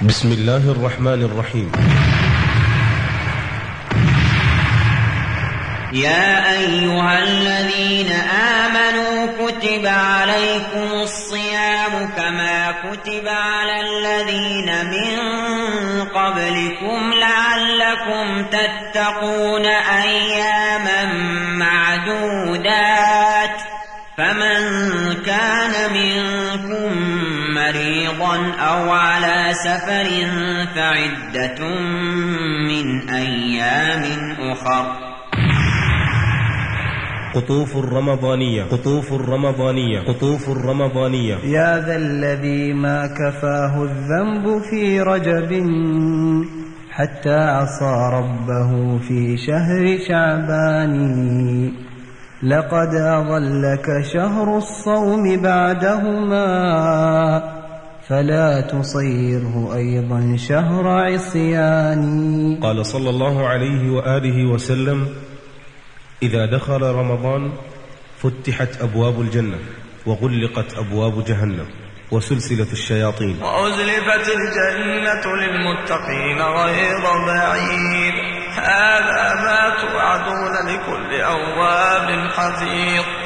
بسم الله الرحمن الرحيم. يا أيها الذين آمنوا كتب عليكم الصيام كما كتب على الذين من قبلكم لعلكم تتقون أياما معدودات. أو على سفر فعدة من أيام أخر. قطوف الرمضانية. قطوف الرمضانية. قطوف الرمضانية. يا ذا الذي ما كفاه الذنب في رجب حتى عصى ربه في شهر شعبان. لقد أظلك شهر الصوم بعدهما. فلا تصيره أيضا شهر عصيان. قال صلى الله عليه وآله وسلم إذا دخل رمضان فتحت أبواب الجنة وغلقت أبواب جهنم وسلسلة الشياطين. وأزلفت الجنة للمتقين غير بعيد. هذا ما توعدون لكل أواب حفيظ.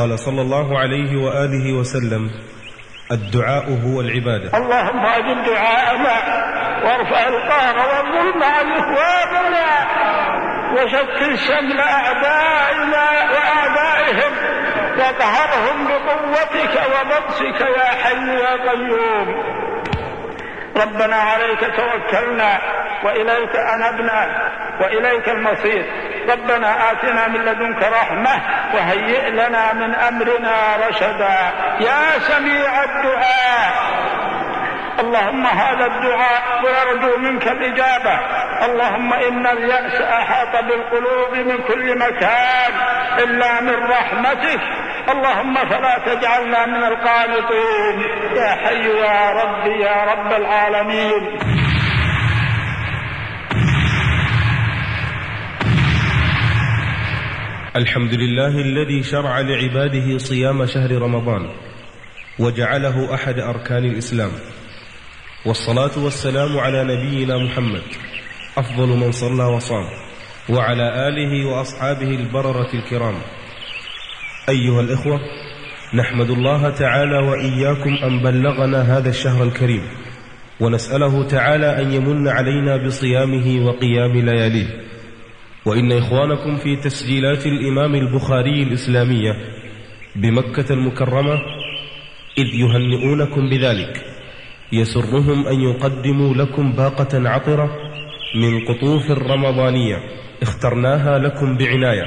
قال صلى الله عليه وآله وسلم الدعاء هو العبادة. اللهم أجب دعاءنا وارفع القهر والظلم عن إخواننا وشكل شمل أعدائنا وأعدائهم واقهرهم بقوتك وبطشك يا حي يا قيوم. ربنا عليك توكلنا وإليك أنبنا وإليك المصير. ربنا آتنا من لدنك رحمة وهيئ لنا من أمرنا رشدا. يا سميع الدعاء. اللهم هذا الدعاء ويرجو منك الإجابة. اللهم إن اليأس أحاط بالقلوب من كل مكان إلا من رحمتك. اللهم فلا تجعلنا من القانطين. يا حي يا رب يا رب العالمين. الحمد لله الذي شرع لعباده صيام شهر رمضان وجعله أحد أركان الإسلام. والصلاة والسلام على نبينا محمد أفضل من صلى وصام وعلى آله وأصحابه البررة الكرام. أيها الإخوة نحمد الله تعالى وإياكم أن بلغنا هذا الشهر الكريم ونسأله تعالى أن يمن علينا بصيامه وقيام لياليه. وإن إخوانكم في تسجيلات الإمام البخاري الإسلامية بمكة المكرمة إذ يهنئونكم بذلك يسرهم أن يقدموا لكم باقة عطرة من قطوف الرمضانية اخترناها لكم بعناية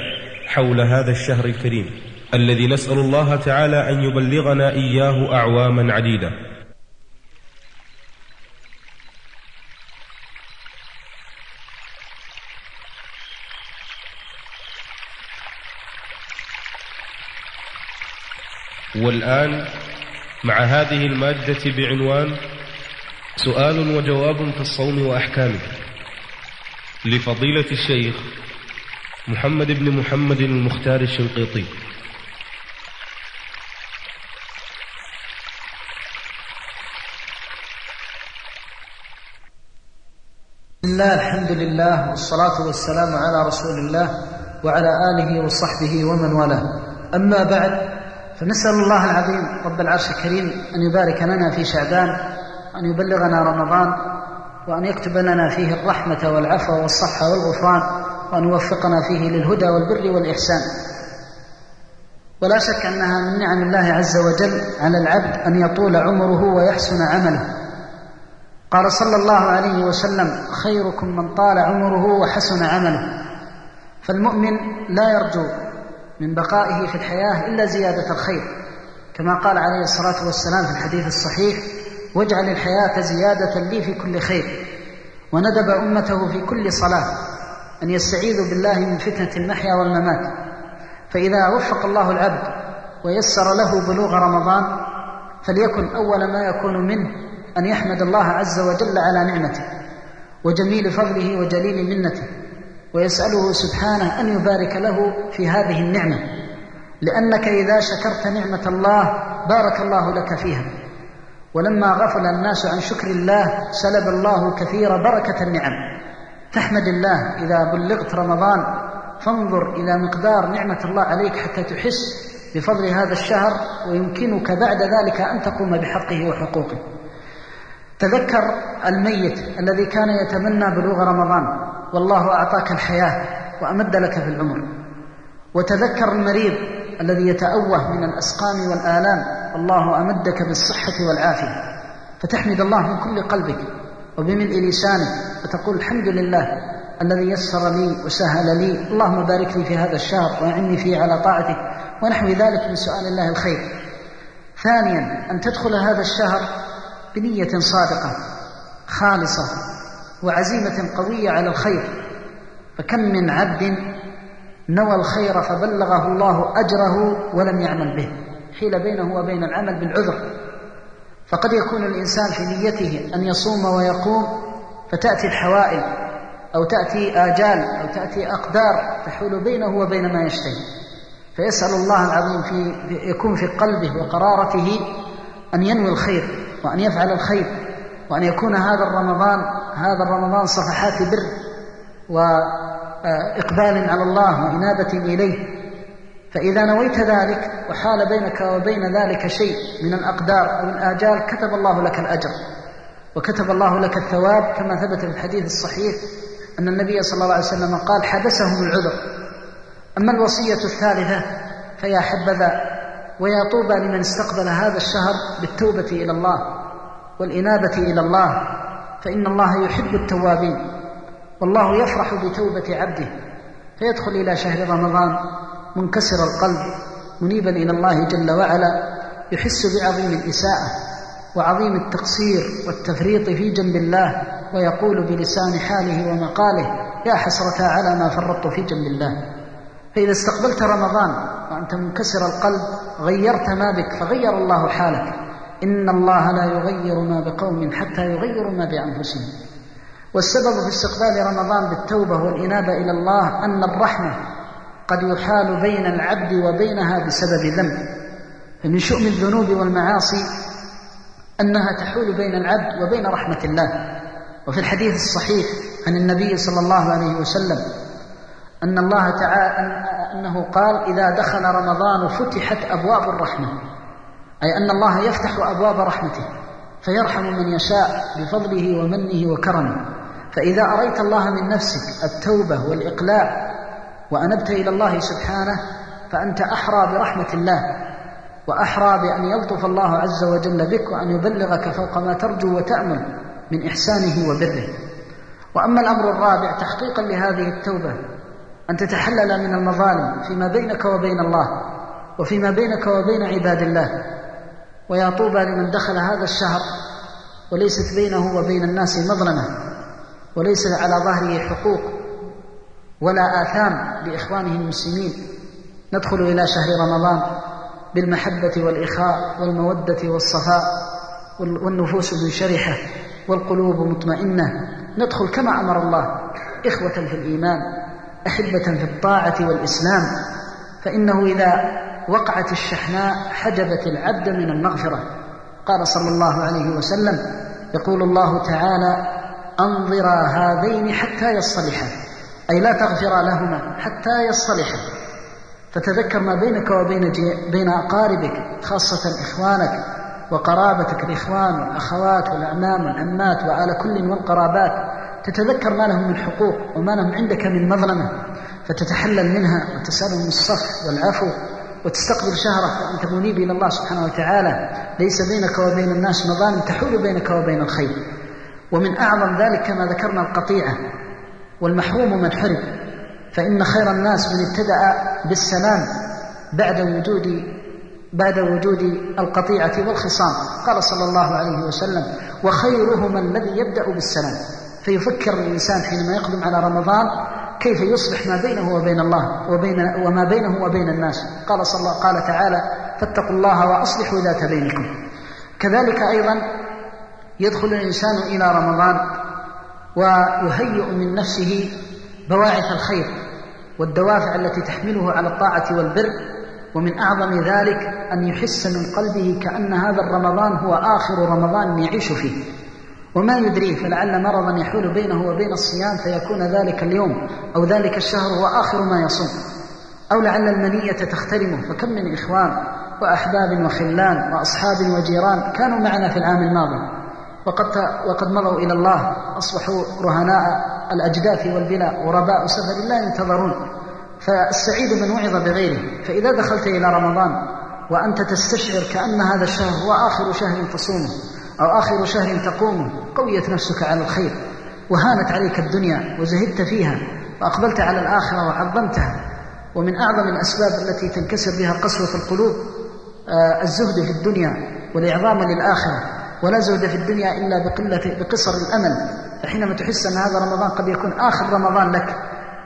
حول هذا الشهر الكريم الذي نسأل الله تعالى أن يبلغنا إياه أعواما عديدة. والآن مع هذه المادة بعنوان سؤال وجواب في الصوم وأحكامه لفضيلة الشيخ محمد بن محمد المختار الشنقيطي. الله الحمد لله والصلاة والسلام على رسول الله وعلى آله وصحبه ومن والاه. أما بعد فنسأل الله العظيم رب العرش الكريم أن يبارك لنا في شعبان وأن يبلغنا رمضان وأن يكتب لنا فيه الرحمة والعفو والصحة والغفران وأن يوفقنا فيه للهدى والبر والإحسان. ولا شك أنها من نعم الله عز وجل على العبد أن يطول عمره ويحسن عمله. قال صلى الله عليه وسلم خيركم من طال عمره وحسن عمله. فالمؤمن لا يرجو من بقائه في الحياة إلا زيادة الخير كما قال عليه الصلاة والسلام في الحديث الصحيح واجعل الحياة زيادة لي في كل خير وندب أمته في كل صلاة أن يستعيذوا بالله من فتنة المحيا والممات فإذا وفق الله العبد ويسر له بلوغ رمضان فليكن أول ما يكون منه أن يحمد الله عز وجل على نعمته وجميل فضله وجليل منته. ويسأله سبحانه أن يبارك له في هذه النعمة لأنك إذا شكرت نعمة الله بارك الله لك فيها. ولما غفل الناس عن شكر الله سلب الله كثير بركة النعم. تحمد الله إذا بلغت رمضان فانظر إلى مقدار نعمة الله عليك حتى تحس بفضل هذا الشهر ويمكنك بعد ذلك أن تقوم بحقه وحقوقه. تذكر الميت الذي كان يتمنى بلوغ رمضان. والله أعطاك الحياة وأمد لك في العمر. وتذكر المريض الذي يتأوه من الأسقام والآلام. والله أمدك بالصحة والعافية. فتحمد الله من كل قلبك وبملء لسانك وتقول الحمد لله الذي يسر لي وسهل لي. اللهم بارك لي في هذا الشهر وأعني فيه على طاعتك. ونحو ذلك من سؤال الله الخير. ثانيا أن تدخل هذا الشهر بنية صادقة خالصة وعزيمة قوية على الخير. فكم من عبد نوى الخير فبلغه الله أجره ولم يعمل به. حيل بينه وبين العمل بالعذر. فقد يكون الإنسان في نيته أن يصوم ويقوم فتأتي الحوائل أو تأتي آجال أو تأتي أقدار تحول بينه وبين ما يشتهي. فيسأل الله العظيم في يكون في قلبه وقرارته أن ينوي الخير. وأن يفعل الخير وأن يكون هذا الرمضان هذا الرمضان صفحات بر وإقبال على الله وإنابة إليه. فإذا نويت ذلك وحال بينك وبين ذلك شيء من الأقدار أو الآجال كتب الله لك الأجر. وكتب الله لك الثواب كما ثبت في الحديث الصحيح أن النبي صلى الله عليه وسلم قال حبسهم العذر. أما الوصية الثالثة فيا حبذا ويا طوبى لمن استقبل هذا الشهر بالتوبة إلى الله والإنابة إلى الله فإن الله يحب التوابين. والله يفرح بتوبة عبده فيدخل إلى شهر رمضان منكسر القلب منيبا إلى الله جل وعلا يحس بعظيم الإساءة وعظيم التقصير والتفريط في جنب الله ويقول بلسان حاله ومقاله يا حسرة على ما فرطت في جنب الله. فإذا استقبلت رمضان وأنت منكسر القلب غيرت ما بك فغير الله حالك. إن الله لا يغير ما بقوم حتى يغيروا ما بأنفسهم. والسبب في استقبال رمضان بالتوبة والإنابة إلى الله أن الرحمة قد يحال بين العبد وبينها بسبب ذنب. فمن شؤم الذنوب والمعاصي أنها تحول بين العبد وبين رحمة الله. وفي الحديث الصحيح عن النبي صلى الله عليه وسلم أن الله تعالى أنه قال إذا دخل رمضان فتحت أبواب الرحمة. أي أن الله يفتح أبواب رحمته فيرحم من يشاء بفضله ومنه وكرمه. فإذا أريت الله من نفسك التوبة والإقلاع وأنبت إلى الله سبحانه فأنت أحرى برحمة الله وأحرى بأن يلطف الله عز وجل بك وأن يبلغك فوق ما ترجو وتأمل من إحسانه وبره. وأما الأمر الرابع تحقيقا لهذه التوبة أن تتحلل من المظالم فيما بينك وبين الله وفيما بينك وبين عباد الله. ويا طوبى لمن دخل هذا الشهر وليست بينه وبين الناس مظلمة وليس على ظهره حقوق ولا آثام لإخوانه المسلمين. ندخل إلى شهر رمضان بالمحبة والإخاء والمودة والصفاء والنفوس منشرحة والقلوب مطمئنة. ندخل كما أمر الله إخوة في الإيمان. أحبة في الطاعة والإسلام فإنه إذا وقعت الشحناء حجبت العبد من المغفرة. قال صلى الله عليه وسلم يقول الله تعالى أنظرا هذين حتى يصطلحا أي لا تغفر لهما حتى يصطلحا فتذكر ما بينك وبين بين أقاربك خاصة إخوانك وقرابتك الإخوان والأخوات والأعمام والعمات وآل كل والقرابات. تتذكر ما لهم من حقوق وما لهم عندك من مظلمة فتتحلل منها وتسألهم الصف والعفو وتستقبل شهرك وأنت منيب إلى الله سبحانه وتعالى ليس بينك وبين الناس مظالم تحول بينك وبين الخير. ومن أعظم ذلك كما ذكرنا القطيعة والمحروم من حرم فإن خير الناس من ابتدأ بالسلام بعد وجود بعد وجود القطيعة والخصام. قال صلى الله عليه وسلم وخيرهما الذي يبدأ بالسلام. فيفكر الإنسان حينما يقدم على رمضان كيف يصلح ما بينه وبين الله وبين وما بينه وبين الناس. قال صلى الله قال تعالى فاتقوا الله وأصلحوا ذات بينكم. كذلك أيضا يدخل الإنسان إلى رمضان ويهيئ من نفسه بواعث الخير والدوافع التي تحمله على الطاعة والبر ومن أعظم ذلك أن يحس من قلبه كأن هذا الرمضان هو آخر رمضان يعيش فيه. وما يدريه فلعل مرضا يحول بينه وبين الصيام فيكون ذلك اليوم أو ذلك الشهر هو آخر ما يصوم. أو لعل المنية تخترمه. فكم من إخوان وأحباب وخلان وأصحاب وجيران كانوا معنا في العام الماضي. وقد وقد مضوا إلى الله. أصبحوا رهناء الأجداث والبلاء غرباء سفر لا ينتظرون. فالسعيد من وعظ بغيره. فإذا دخلت إلى رمضان وأنت تستشعر كأن هذا الشهر هو آخر شهر تصومه. أو آخر شهر تقومه قويت نفسك على الخير وهانت عليك الدنيا وزهدت فيها وأقبلت على الآخرة وعظمتها. ومن أعظم الأسباب التي تنكسر بها قسوة القلوب آه، الزهد في الدنيا والإعظام للآخرة. ولا زهد في الدنيا إلا بقلة بقصر الأمل. فحينما تحس أن هذا رمضان قد يكون آخر رمضان لك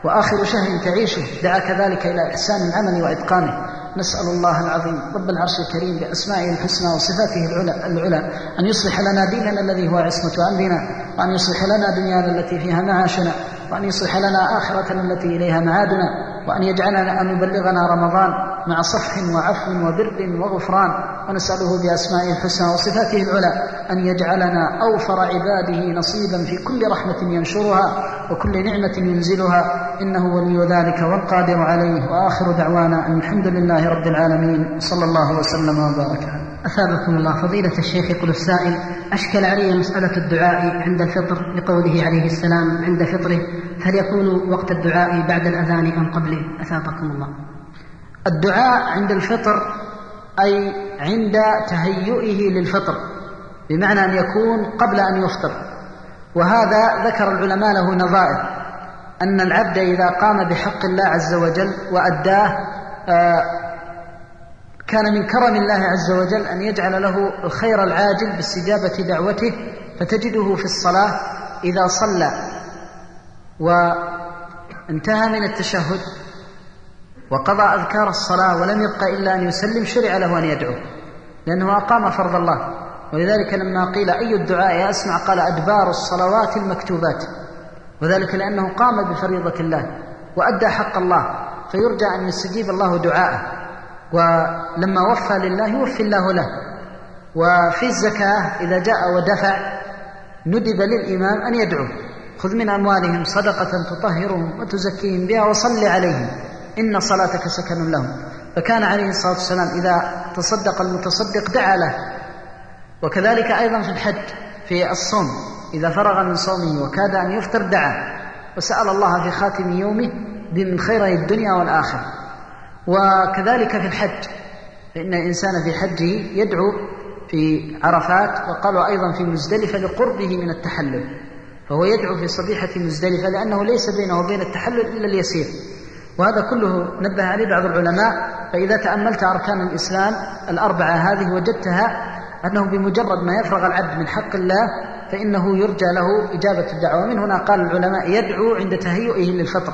وآخر شهر تعيشه دعاك ذلك إلى إحسان العمل وإتقانه. نسأل الله العظيم رب العرش الكريم بأسمائه الحسنى وصفاته العلى, العلى أن يصلح لنا ديننا الذي هو عصمة أمرنا وأن يصلح لنا دنيانا التي فيها معاشنا وأن يصلح لنا آخرتنا التي إليها معادنا وأن يجعلنا أن يبلغنا رمضان مع صفح وعفو وبر وغفران ونسأله بأسمائه الحسنى وصفاته العلى أن يجعلنا أوفر عباده نصيبا في كل رحمة ينشرها. وكل نعمة ينزلها إنه ولي ذلك والقادر عليه. وآخر دعوانا أن الحمد لله رب العالمين. صلى الله وسلم وبارك. عليه أثابكم الله. فضيلة الشيخ يقول السائل أشكل علي مسألة الدعاء عند الفطر لقوله عليه السلام عند فطره هل يكون وقت الدعاء بعد الأذان أم قبله؟ أثابكم الله. الدعاء عند الفطر أي عند تهيئه للفطر بمعنى أن يكون قبل أن يفطر. وهذا ذكر العلماء له نظائر. أن العبد إذا قام بحق الله عز وجل وأداه آه، كان من كرم الله عز وجل أن يجعل له الخير العاجل باستجابة دعوته فتجده في الصلاة إذا صلى. وانتهى من التشهد وقضى أذكار الصلاة ولم يبق إلا أن يسلم شرع له أن يدعو لأنه أقام فرض الله. ولذلك لما قيل أي الدعاء أسمع قال أدبار الصلوات المكتوبات وذلك لأنه قام بفريضة الله وأدى حق الله فيرجى أن يستجيب الله دعاءه ولما وفى لله يوفي الله له وفي الزكاة إذا جاء ودفع ندب للإمام أن يدعو خذ من أموالهم صدقة تطهرهم وتزكيهم بها وصل عليهم إن صلاتك سكن لهم فكان عليه الصلاة والسلام إذا تصدق المتصدق دعا له وكذلك أيضا في الحج في الصوم. إذا فرغ من صومه وكاد أن يفطر دعا. وسأل الله في خاتم يومه من خيري الدنيا والآخرة. وكذلك في الحج. فإن الإنسان في حجه يدعو في عرفات وقالوا أيضا في مزدلفة لقربه من التحلل. فهو يدعو في صبيحة مزدلفة لأنه ليس بينه وبين التحلل إلا اليسير. وهذا كله نبه عليه بعض العلماء. فإذا تأملت أركان الإسلام الأربعة هذه وجدتها أنه بمجرد ما يفرغ العبد من حق الله فإنه يرجى له إجابة الدعوة. ومن هنا قال العلماء يدعو عند تهيئه للفطر.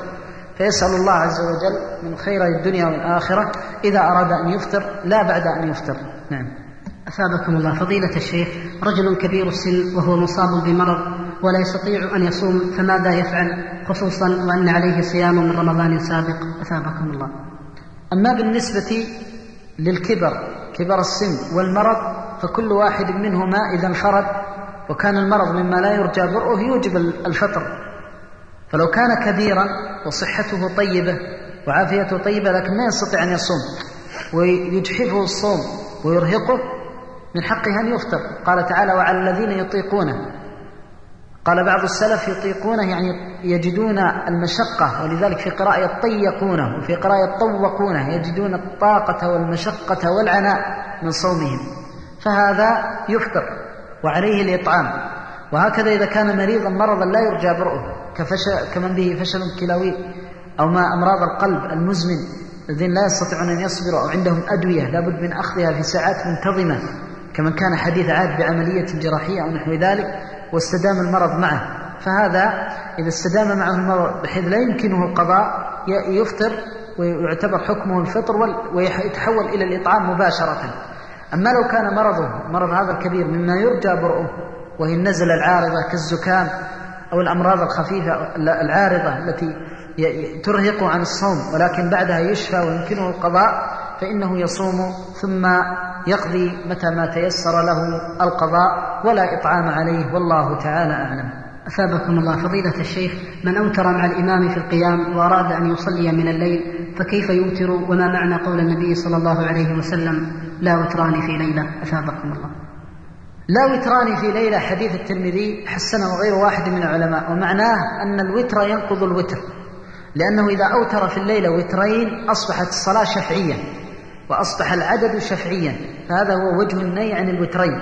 فيسأل الله عز وجل من خير الدنيا والآخرة إذا أراد أن يفطر لا بعد أن يفطر. نعم. أثابكم الله. فضيلة الشيخ رجل كبير السن وهو مصاب بمرض ولا يستطيع أن يصوم فماذا يفعل؟ خصوصا وأن عليه صيام من رمضان سابق. أثابكم الله. أما بالنسبة للكبر كبر السن والمرض فكل واحد منهما إذا انفرد وكان المرض مما لا يرجى برؤه يوجب الفطر. فلو كان كبيرا وصحته طيبة وعافيته طيبة لكن ما يستطيع أن يصوم ويجحفه الصوم ويرهقه من حقه أن يفطر. قال تعالى وعلى الذين يطيقونه. قال بعض السلف يطيقونه يعني يجدون المشقة. ولذلك في قراءة يطيقونه وفي قراءة يطوقونه يجدون الطاقة والمشقة والعناء من صومهم. فهذا يفطر وعليه الإطعام. وهكذا إذا كان مريضا مرضا لا يرجى برؤه كفشل كمن به فشل كلوي أو ما أمراض القلب المزمن الذين لا يستطيعون أن يصبروا أو عندهم أدوية لابد من أخذها في ساعات منتظمة كمن كان حديث عهد بعملية جراحية أو نحو ذلك واستدام المرض معه. فهذا إذا استدام معه المرض بحيث لا يمكنه القضاء يفطر ويعتبر حكمه الفطر ويتحول إلى الإطعام مباشرة. أما لو كان مرضه مرض هذا الكبير مما يرجى برؤه وهي النزلة العارضة كالزكام أو الأمراض الخفيفة العارضة التي ترهقه عن الصوم ولكن بعدها يشفى ويمكنه القضاء فإنه يصوم ثم يقضي متى ما تيسر له القضاء ولا إطعام عليه والله تعالى أعلم. أثابكم الله. فضيلة الشيخ من أوتر مع الإمام في القيام وأراد أن يصلي من الليل فكيف يوتر؟ وما معنى قول النبي صلى الله عليه وسلم؟ لا وتران في ليلة. أثابكم الله. لا وتران في ليلة. حديث الترمذي حسنه غير واحد من العلماء. ومعناه أن الوتر ينقض الوتر. لأنه إذا أوتر في الليلة وترين أصبحت الصلاة شفعية وأصبح العدد شفعيا. فهذا هو وجه النهي عن الوترين.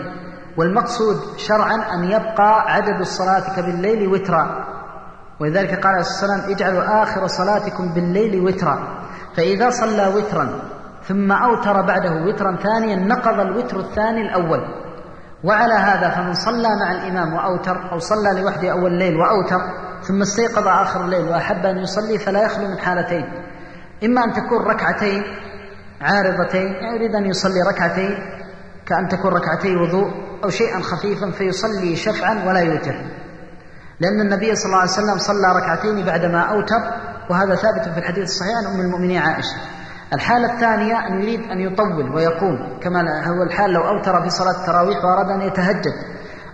والمقصود شرعا أن يبقى عدد الصلاة بالليل وترا. ولذلك قال عليه الصلاة والسلام اجعلوا آخر صلاتكم بالليل وترا. فإذا صلى وترا ثم أوتر بعده وترا ثانيا نقض الوتر الثاني الأول. وعلى هذا فمن صلى مع الإمام وأوتر أو صلى لوحده أول الليل وأوتر ثم استيقظ آخر الليل وأحب أن يصلي فلا يخلو من حالتين. إما أن تكون ركعتين عارضتين يعني يريد أن يصلي ركعتين كأن تكون ركعتي وضوء أو شيئا خفيفا فيصلي شفعا ولا يوتر. لأن النبي صلى الله عليه وسلم صلى ركعتين بعدما أوتر وهذا ثابت في الحديث الصحيح عن أم المؤمنين عائشة. الحالة الثانية أن يريد أن يطول ويقوم كما هو الحال لو أوتر في صلاة التراويح وأراد أن يتهجد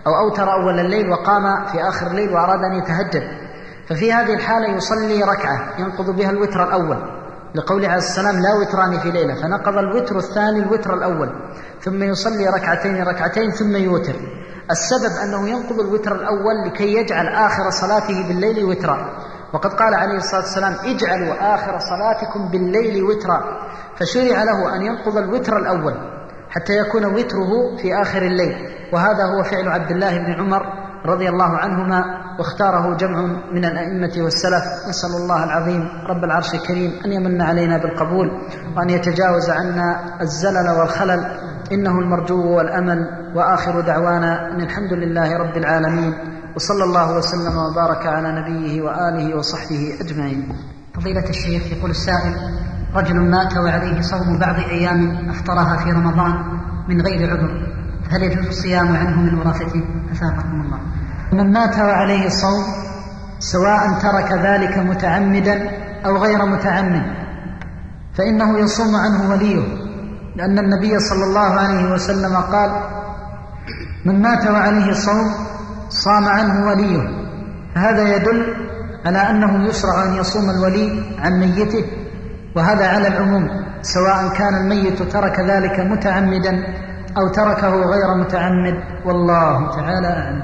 أو أوتر أول الليل وقام في آخر الليل وأراد أن يتهجد. ففي هذه الحالة يصلي ركعة ينقض بها الوتر الأول لقوله عليه السلام لا وتران في ليلة فنقض الوتر الثاني الوتر الأول ثم يصلي ركعتين ركعتين ثم يوتر. السبب أنه ينقض الوتر الأول لكي يجعل آخر صلاته بالليل وترا. وقد قال عليه الصلاة والسلام اجعلوا آخر صلاتكم بالليل وترا. فشرع له أن ينقض الوتر الأول حتى يكون وتره في آخر الليل. وهذا هو فعل عبد الله بن عمر رضي الله عنهما واختاره جمع من الأئمة والسلف. نسأل الله العظيم رب العرش الكريم أن يمن علينا بالقبول وأن يتجاوز عنا الزلل والخلل. إنه المرجو والأمل وآخر دعوانا أن الحمد لله رب العالمين. وصلى الله وسلم وبارك على نبيه وآله وصحبه أجمعين. فضيلة الشيخ يقول السائل رجل مات وعليه صوم بعض أيام أفطرها في رمضان من غير عذر هل يجوز الصيام عنه من ورثته أثابكم الله. من مات وعليه الصوم سواء ترك ذلك متعمدا أو غير متعمد فإنه يصوم عنه وليه لأن النبي صلى الله عليه وسلم قال من مات وعليه صوم صام عنه وليه. فهذا يدل على أنه يشرع أن يصوم الولي عن ميته وهذا على العموم سواء كان الميت ترك ذلك متعمدا أو تركه غير متعمد والله تعالى أعلم.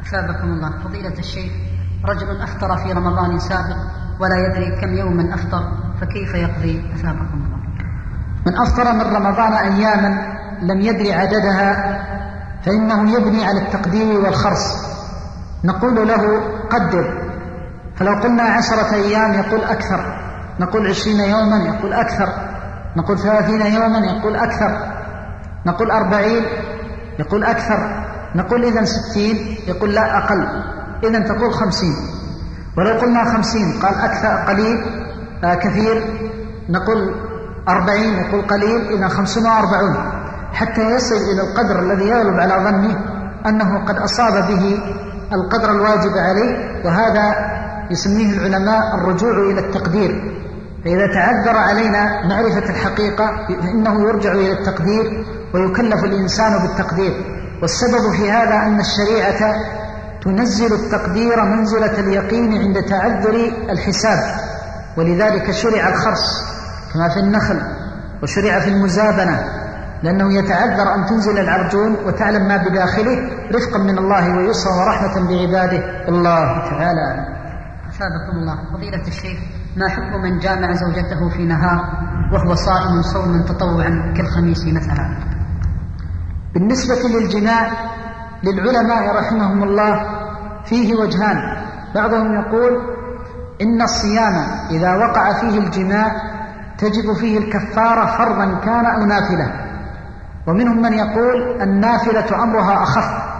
أثابكم الله. فضيلة الشيخ رجل أفطر في رمضان سابق ولا يدري كم يوما أفطر فكيف يقضي؟ أثابكم الله. من أفطر من رمضان أياما لم يدري عددها فإنه يبني على التقدير والخرص. نقول له قدر. فلو قلنا عشرة أيام يقول أكثر. نقول عشرين يوما يقول أكثر. نقول ثلاثين يوما يقول أكثر. نقول أربعين يقول أكثر. نقول إذا ستين يقول لا أقل. إذا تقول خمسين. ولو قلنا خمسين قال أكثر قليل. آه كثير. نقول أربعين يقول قليل. إذا خمسون وأربعون. حتى يصل إلى القدر الذي يغلب على ظنه أنه قد أصاب به القدر الواجب عليه وهذا يسميه العلماء الرجوع إلى التقدير. فإذا تعذر علينا معرفة الحقيقة فإنه يرجع إلى التقدير ويكلف الإنسان بالتقدير. والسبب في هذا أن الشريعة تنزل التقدير منزلة اليقين عند تعذر الحساب. ولذلك شرع الخرص كما في النخل وشرع في المزابنة. لأنه يتعذر أن تنزل العرجون وتعلم ما بداخله رفقا من الله ويسرا ورحمة بعباده. الله تعالى. أثابكم الله. فضيلة الشيخ ما حكم من جامع زوجته في نهار وهو صائم صوما تطوعا كالخميس مثلا؟ بالنسبة للجماع للعلماء رحمهم الله فيه وجهان. بعضهم يقول إن الصيام إذا وقع فيه الجماع تجب فيه الكفارة فرضا كان أو نافلة. ومنهم من يقول النافلة أمرها أخف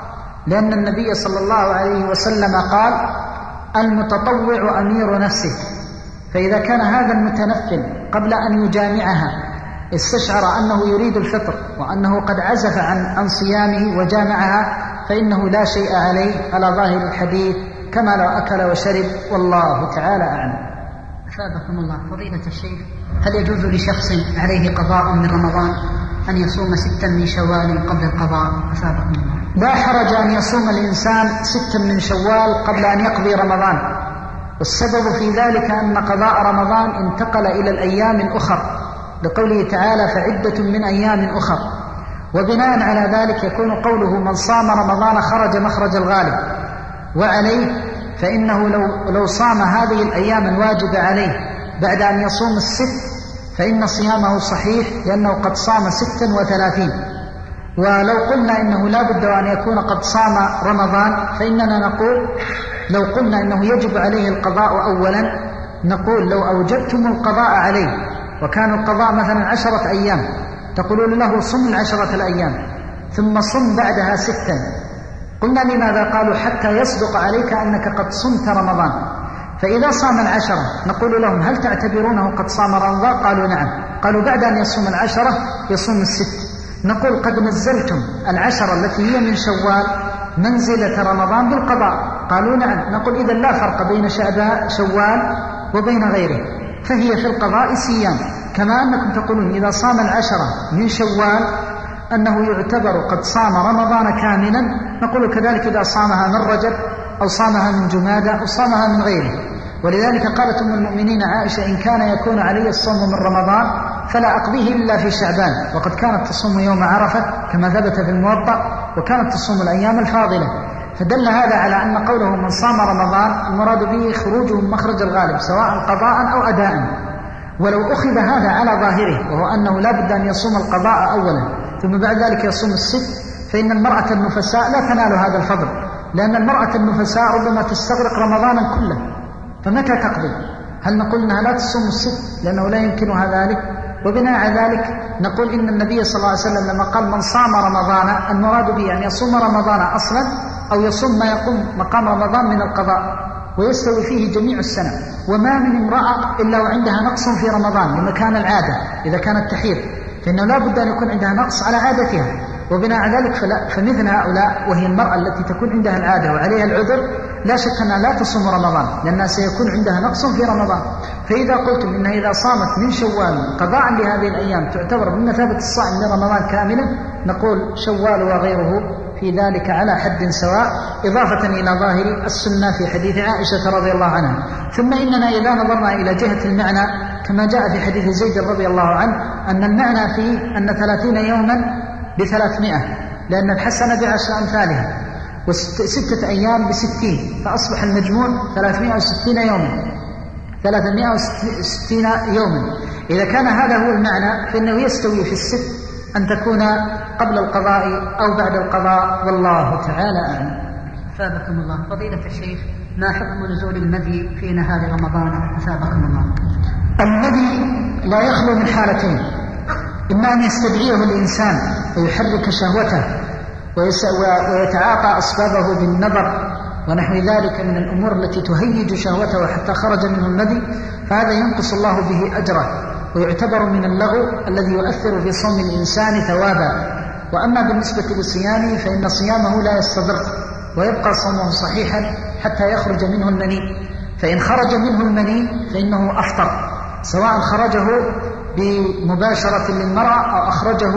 لأن النبي صلى الله عليه وسلم قال المتطوع أمير نفسه. فإذا كان هذا المتنفل قبل أن يجامعها استشعر أنه يريد الفطر وأنه قد عزف عن عن صيامه وجامعها فإنه لا شيء عليه على ظاهر الحديث كما لو أكل وشرب والله تعالى أعلم. أثابكم الله فضيلة الشيخ هل يجوز لشخص عليه قضاء من رمضان؟ أن يصوم ستا من شوال قبل القضاء. أثابكم الله. لا حرج أن يصوم الإنسان ستا من شوال قبل أن يقضي رمضان. والسبب في ذلك أن قضاء رمضان انتقل إلى الأيام الأخر. لقوله تعالى فعدة من أيام أخر. وبناء على ذلك يكون قوله من صام رمضان خرج مخرج الغالب. وعليه فإنه لو, لو صام هذه الأيام الواجبة عليه بعد أن يصوم الست فإن صيامه صحيح لأنه قد صام ستا وثلاثين. ولو قلنا إنه لا بد أن يكون قد صام رمضان فإننا نقول لو قلنا إنه يجب عليه القضاء أولا نقول لو أوجبتم القضاء عليه. وكان القضاء مثلا عشرة أيام تقولون له صم العشرة الأيام ثم صم بعدها ستا. قلنا لماذا؟ قالوا حتى يصدق عليك أنك قد صمت رمضان. فإذا صام العشرة نقول لهم هل تعتبرونه قد صام رمضان؟ قالوا نعم. قالوا بعد أن يصوم العشرة يصوم الست. نقول قد نزلتم العشرة التي هي من شوال منزلة رمضان بالقضاء. قالوا نعم. نقول إذا لا فرق بين شوال وبين غيره. فهي في القضاء سيام كما أنكم تقولون إذا صام العشرة من شوال أنه يعتبر قد صام رمضان كاملا. نقول كذلك إذا صامها من رجب أو صامها من جمادة أو صامها من غيره. ولذلك قالت أم المؤمنين عائشة إن كان يكون علي الصوم من رمضان فلا أقضيه إلا في شعبان وقد كانت تصوم يوم عرفة كما ثبت في الموطأ وكانت تصوم الأيام الفاضلة. فدل هذا على أن قوله من صام رمضان المراد به خروجه من مخرج الغالب سواء قضاء أو أداء. ولو أخذ هذا على ظاهره وهو أنه لا بد أن يصوم القضاء أولا ثم بعد ذلك يصوم الست فإن المرأة النفساء لا تنال هذا الفضل. لأن المرأة النفساء ربما تستغرق رمضانا كله. فمتى تقضي؟ هل نقول أنها لا تصوم الست لأنه لا يمكنها ذلك؟ وبناء على ذلك نقول إن النبي صلى الله عليه وسلم لما قال من صام رمضان المراد به أن يصوم رمضان أصلا أو يصوم ما يقوم مقام رمضان من القضاء ويستوي فيه جميع السنة. وما من امرأة إلا وعندها نقص في رمضان لمكان العادة إذا كانت تحيض. فإنه لا بد أن يكون عندها نقص على عادتها. وبناء على ذلك فمثل هؤلاء وهي المرأة التي تكون عندها العادة وعليها العذر لا شك أنها لا تصوم رمضان لأنها سيكون عندها نقص في رمضان. فإذا قلتم إنها إذا صامت من شوال قضاء لهذه الأيام تعتبر بمثابة الصائم من رمضان كاملا نقول شوال وغيره في ذلك على حد سواء إضافة إلى ظاهر السنة في حديث عائشة رضي الله عنها. ثم إننا إذا نظرنا إلى جهة المعنى كما جاء في حديث زيد رضي الله عنه أن المعنى فيه أن ثلاثين يوما بثلاثمائة لأن الحسنة بعشر أمثالها وستة أيام بستين فأصبح المجموع ثلاثمائة وستين يوما. ثلاثمائة وستين يوما. إذا كان هذا هو المعنى فإنه يستوي في الست أن تكون قبل القضاء أو بعد القضاء. والله تعالى أعلم. أثابكم الله. فضيلة الشيخ ما حكم نزول المذي في نهار رمضان؟ أثابكم الله. المذي لا يخلو من حالتين. إما أن يستدعيه الإنسان ويحرك شهوته ويتعاطى أسبابه بالنظر ونحو ذلك من الأمور التي تهيج شهوته حتى خرج منه النبي فهذا ينقص الله به أجره ويعتبر من اللغو الذي يؤثر في صوم الإنسان ثوابا. وأما بالنسبة لصيامه فإن صيامه لا يستضر ويبقى صومه صحيحا حتى يخرج منه المني. فإن خرج منه المني فإنه أفطر سواء خرجه بمباشرة للمرأة أو أخرجه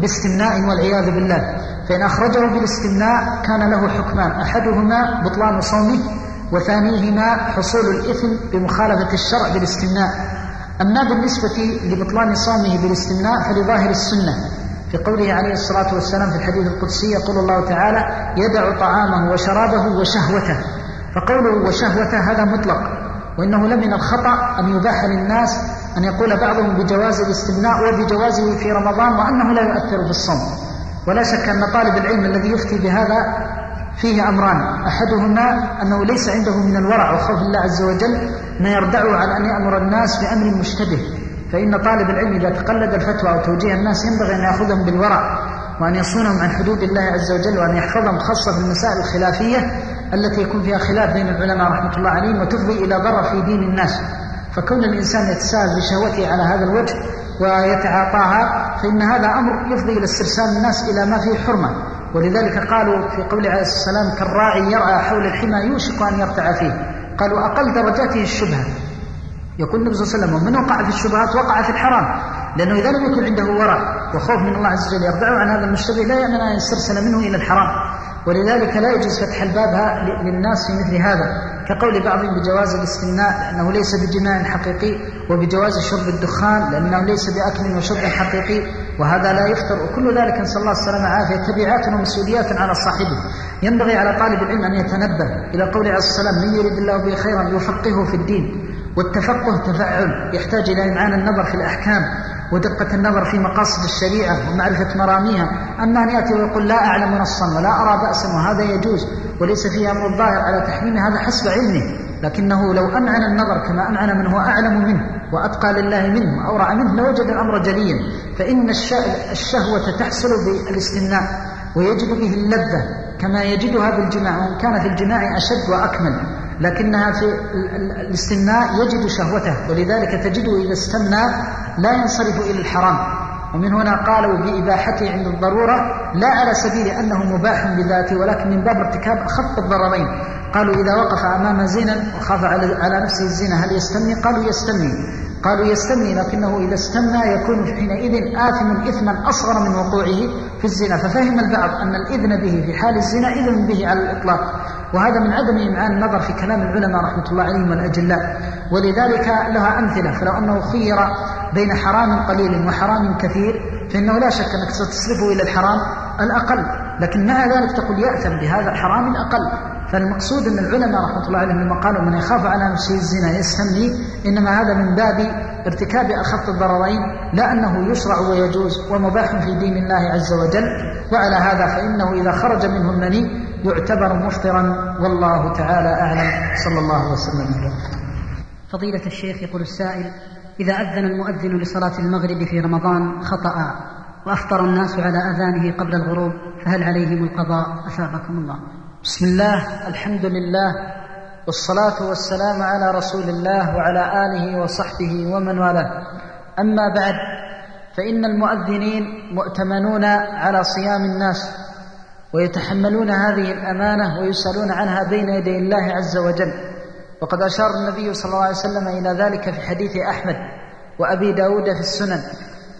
باستمناء والعياذ بالله. فإن أخرجه بالاستمناء كان له حكمان. أحدهما بطلان صومه وثانيهما حصول الإثم بمخالفة الشرع بالاستمناء. أما بالنسبة لبطلان صومه بالاستمناء فلظاهر السنة. في قوله عليه الصلاة والسلام في الحديث القدسي يقول الله تعالى يدع طعامه وشرابه وشهوته. فقوله وشهوته هذا مطلق. وإنه لمن الخطأ أن يباح للناس أن يقول بعضهم بجواز الاستمناء وبجوازه في رمضان وأنه لا يؤثر في الصوم ولا شك أن طالب العلم الذي يفتي بهذا فيه أمران. أحدهما أنه ليس عنده من الورع وخوف الله عز وجل ما يردعه على أن يأمر الناس بأمر مشتبه. فإن طالب العلم إذا تقلد الفتوى أو توجيه الناس ينبغي أن يأخذهم بالورع وأن يصونهم عن حدود الله عز وجل وأن يحفظهم خاصة في المسائل الخلافية. التي يكون فيها خلاف بين العلماء رحمة الله عليهم وتفضي إلى ضرر في دين الناس. فكون الإنسان يتساهل بشهوته على هذا الوجه ويتعاطاها فإن هذا أمر يفضي إلى استرسال الناس إلى ما فيه حرمة. ولذلك قالوا في قوله عليه السلام كالراعي يرعى حول الحمى يوشك أن يرتع فيه. قالوا أقل درجاته الشبهة. يقول النبي صلى الله عليه وسلم ومن وقع في الشبهات وقع في الحرام. لأنه إذا لم يكن عنده ورع وخوف من الله عز وجل يردعه عن هذا المشتبه لا يأمن أن يسترسل منه إلى الحرام. ولذلك لا يجوز فتح الباب للناس في مثل هذا كقول بعضهم بجواز الاستمناء لأنه ليس بجماع حقيقي وبجواز شرب الدخان لأنه ليس بأكل وشرب حقيقي وهذا لا يفطر وكل ذلك نسأل الله السلامة والعافية. تبعات ومسؤوليات على صاحبه. ينبغي على طالب العلم أن يتنبه إلى قول عليه السلام من يريد الله به خيرا يفقهه في الدين. والتفقه تفعل يحتاج إلى إمعان النظر في الأحكام. ودقة النظر في مقاصد الشريعة ومعرفة مراميها. أما أن يأتي ويقول لا أعلم نصا ولا أرى بأسا وهذا يجوز وليس فيه أمر الظاهر على تحريمه هذا حسب علمه. لكنه لو أمعن النظر كما أمعن من هو أعلم منه وأتقى لله منه وأورع منه لوجد الأمر جليا. فإن الشهوة تحصل بالاستمناء ويجد به اللذة كما يجدها بالجماع وإن كان في الجماع أشد وأكمل. لكنها في الاستمناء يجد شهوته ولذلك تجده إذا استمنى لا ينصرف إلى الحرام. ومن هنا قالوا بإباحته عند الضرورة لا على سبيل أنه مباح بذاته ولكن من باب ارتكاب أخف الضررين. قالوا إذا وقف أمام زنا وخاف على نفسه الزنا هل يستمني؟ قالوا يستمني. قالوا يستمني لكنه إذا استمنى يكون حينئذ آثم إثما أصغر من وقوعه في الزنا ففهم البعض أن الإذن به في حال الزنا إذن به على الإطلاق. وهذا من عدم إمعان النظر في كلام العلماء رحمة الله عليهم والأجلاء. ولذلك لها أمثلة فلو أنه خير بين حرام قليل وحرام كثير فإنه لا شك أنك ستصرفه إلى الحرام الأقل. لكن مع ذلك تقول يأثم بهذا الحرام الأقل. فالمقصود أن العلماء رحمة الله عليهم لما قالوا من يخاف على نفسه الزنا يستمني إنما هذا من باب ارتكاب أخف الضررين لا أنه يشرع ويجوز ومباح في دين الله عز وجل. وعلى هذا فإنه إذا خرج منه المني يعتبر مفطرا والله تعالى أعلم. صلى الله وسلم. فضيلة الشيخ يقول السائل إذا أذن المؤذن لصلاة المغرب في رمضان خطأ وأفطر الناس على أذانه قبل الغروب فهل عليهم القضاء؟ أثابكم الله. بسم الله الحمد لله والصلاة والسلام على رسول الله وعلى آله وصحبه ومن والاه. أما بعد فإن المؤذنين مؤتمنون على صيام الناس ويتحملون هذه الأمانة ويسألون عنها بين يدي الله عز وجل. وقد أشار النبي صلى الله عليه وسلم إلى ذلك في حديث أحمد وأبي داود في السنن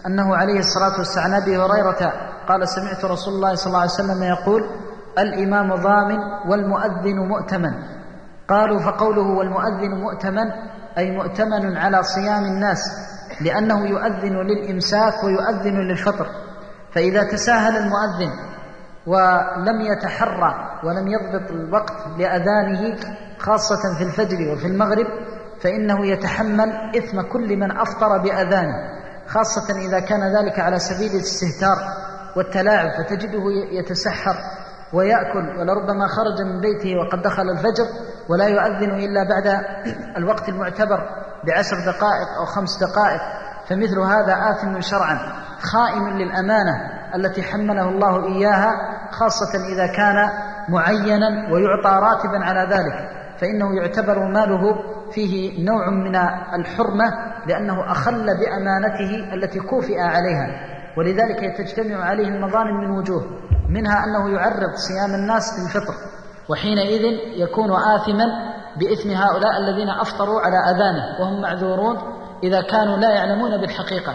أنه عليه الصلاة والسلام عن أبي هريرة قال سمعت رسول الله صلى الله عليه وسلم يقول الإمام ضامن والمؤذن مؤتمن. قالوا فقوله والمؤذن مؤتمن أي مؤتمن على صيام الناس لأنه يؤذن للإمساك ويؤذن للفطر. فإذا تساهل المؤذن ولم يتحرى ولم يضبط الوقت لأذانه خاصة في الفجر وفي المغرب فإنه يتحمل إثم كل من أفطر بأذانه خاصة إذا كان ذلك على سبيل الاستهتار والتلاعب فتجده يتسحر ويأكل ولربما خرج من بيته وقد دخل الفجر ولا يؤذن إلا بعد الوقت المعتبر بعشر دقائق أو خمس دقائق. فمثل هذا آثم شرعا خائن للأمانة التي حمله الله إياها خاصة إذا كان معينا ويعطى راتبا على ذلك. فإنه يعتبر ماله فيه نوع من الحرمة لأنه أخل بأمانته التي كوفئ عليها. ولذلك تجتمع عليه المظالم من وجوه منها أنه يعرض صيام الناس للفطر وحينئذ يكون آثما بإثم هؤلاء الذين أفطروا على أذانه وهم معذورون إذا كانوا لا يعلمون بالحقيقة.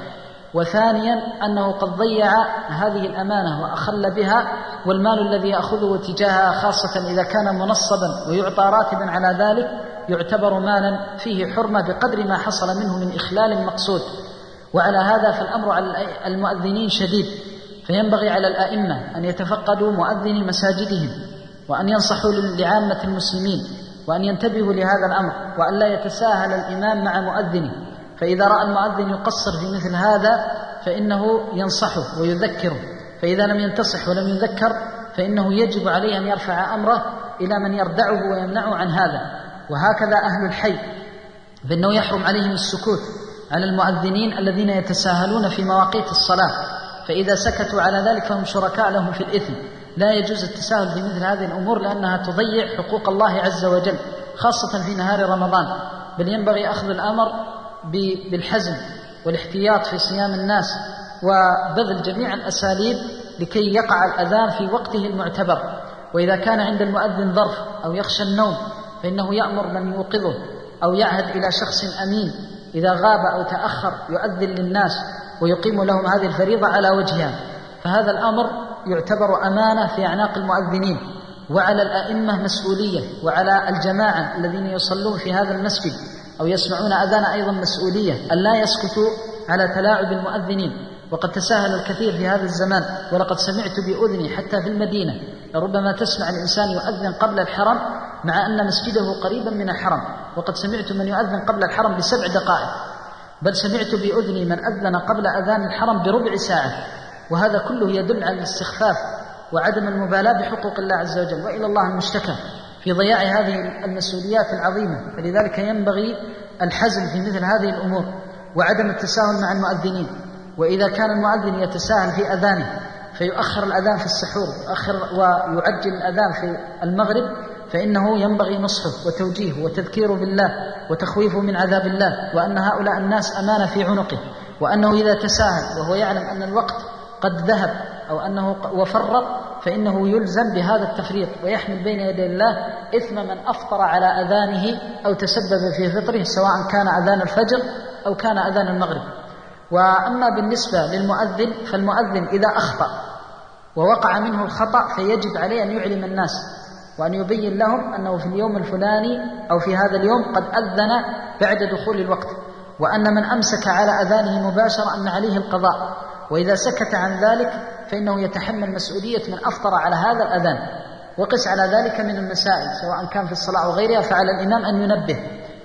وثانيا أنه قد ضيع هذه الأمانة وأخل بها والمال الذي يأخذه تجاهها خاصة إذا كان منصبا ويعطى راتبا على ذلك يعتبر مالا فيه حرمة بقدر ما حصل منه من إخلال مقصود. وعلى هذا فالأمر على المؤذنين شديد. فينبغي على الأئمة أن يتفقدوا مؤذني مساجدهم وأن ينصحوا لعامة المسلمين وأن ينتبهوا لهذا الأمر وأن لا يتساهل الإمام مع مؤذنه. فإذا رأى المؤذن يقصر في مثل هذا فإنه ينصحه ويذكره. فإذا لم ينتصح ولم يذكر فإنه يجب عليه أن يرفع أمره إلى من يردعه ويمنعه عن هذا. وهكذا أهل الحي. فإنه يحرم عليهم السكوت. على المؤذنين الذين يتساهلون في مواقيت الصلاة. فإذا سكتوا على ذلك فهم شركاء لهم في الإثم. لا يجوز التساهل في مثل هذه الأمور لأنها تضيع حقوق الله عز وجل خاصة في نهار رمضان. بل ينبغي أخذ الأمر بالحزم والاحتياط في صيام الناس وبذل جميع الأساليب لكي يقع الأذان في وقته المعتبر. وإذا كان عند المؤذن ظرف أو يخشى النوم فإنه يأمر من يوقظه أو يعهد إلى شخص أمين. إذا غاب أو تأخر يؤذن للناس ويقيم لهم هذه الفريضة على وجهها فهذا الأمر يعتبر أمانة في أعناق المؤذنين وعلى الأئمة مسؤولية وعلى الجماعة الذين يصلون في هذا المسجد أو يسمعون أذان أيضا مسؤولية أن لا يسكتوا على تلاعب المؤذنين. وقد تساهل الكثير في هذا الزمان ولقد سمعت بأذني حتى في المدينة لربما تسمع الإنسان يؤذن قبل الحرم مع أن مسجده قريبا من الحرم وقد سمعت من يؤذن قبل الحرم بسبع دقائق. بل سمعت بأذني من أذن قبل أذان الحرم بربع ساعة. وهذا كله يدل على الاستخفاف وعدم المبالاة بحقوق الله عز وجل وإلى الله المشتكى في ضياع هذه المسؤوليات العظيمة. فلذلك ينبغي الحزم في مثل هذه الأمور وعدم التساهل مع المؤذنين. وإذا كان المؤذن يتساهل في أذانه فيؤخر الأذان في السحور يؤخر ويعجل الأذان في المغرب فإنه ينبغي نصحه وتوجيهه وتذكيره بالله وتخويفه من عذاب الله وأن هؤلاء الناس أمانة في عنقه وأنه إذا تساهل وهو يعلم أن الوقت قد ذهب أو أنه وفرط فإنه يلزم بهذا التفريط ويحمل بين يدي الله إثم من أفطر على أذانه أو تسبب في فطره سواء كان أذان الفجر أو كان أذان المغرب. وأما بالنسبة للمؤذن فالمؤذن إذا أخطأ ووقع منه الخطأ فيجب عليه أن يعلم الناس وأن يبين لهم أنه في اليوم الفلاني أو في هذا اليوم قد أذن بعد دخول الوقت. وأن من أمسك على أذانه مباشرة أن عليه القضاء. وإذا سكت عن ذلك فإنه يتحمل مسؤولية من أفطر على هذا الأذان. وقس على ذلك من المسائل سواء كان في الصلاة أو غيرها فعلى الإمام أن ينبه.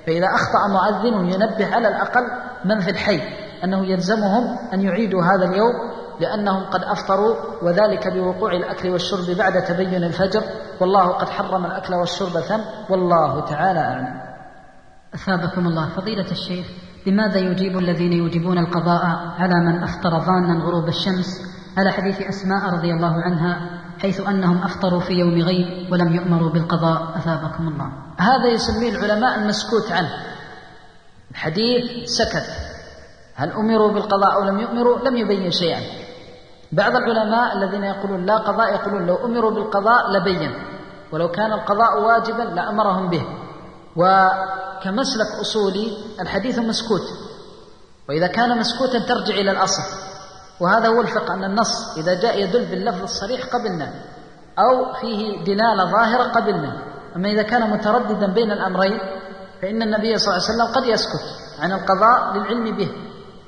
فإذا أخطأ مؤذن ينبه على الأقل من في الحي. أنه يلزمهم أن يعيدوا هذا اليوم لأنهم قد أفطروا وذلك بوقوع الأكل والشرب بعد تبين الفجر. والله قد حرم الأكل والشرب ثم والله تعالى أعلم. أثابكم الله. فضيلة الشيخ لماذا يجيب الذين يوجبون القضاء على من أفطر ظانا غروب الشمس؟ على حديث أسماء رضي الله عنها حيث أنهم أفطروا في يوم غيب ولم يؤمروا بالقضاء. أثابكم الله. هذا يسميه العلماء المسكوت عنه. الحديث سكت. هل أمروا بالقضاء أو لم يؤمروا؟ لم يبين شيئا. بعض العلماء الذين يقولون لا قضاء يقولون لو أمروا بالقضاء لبين. ولو كان القضاء واجبا لأمرهم به. وكمسلك أصولي الحديث مسكوت. وإذا كان مسكوتا ترجع إلى الأصل. وهذا هو الفقه أن النص إذا جاء يدل باللفظ الصريح قبلنا. أو فيه دلالة ظاهرة قبلنا. أما إذا كان مترددا بين الأمرين فإن النبي صلى الله عليه وسلم قد يسكت عن القضاء للعلم به.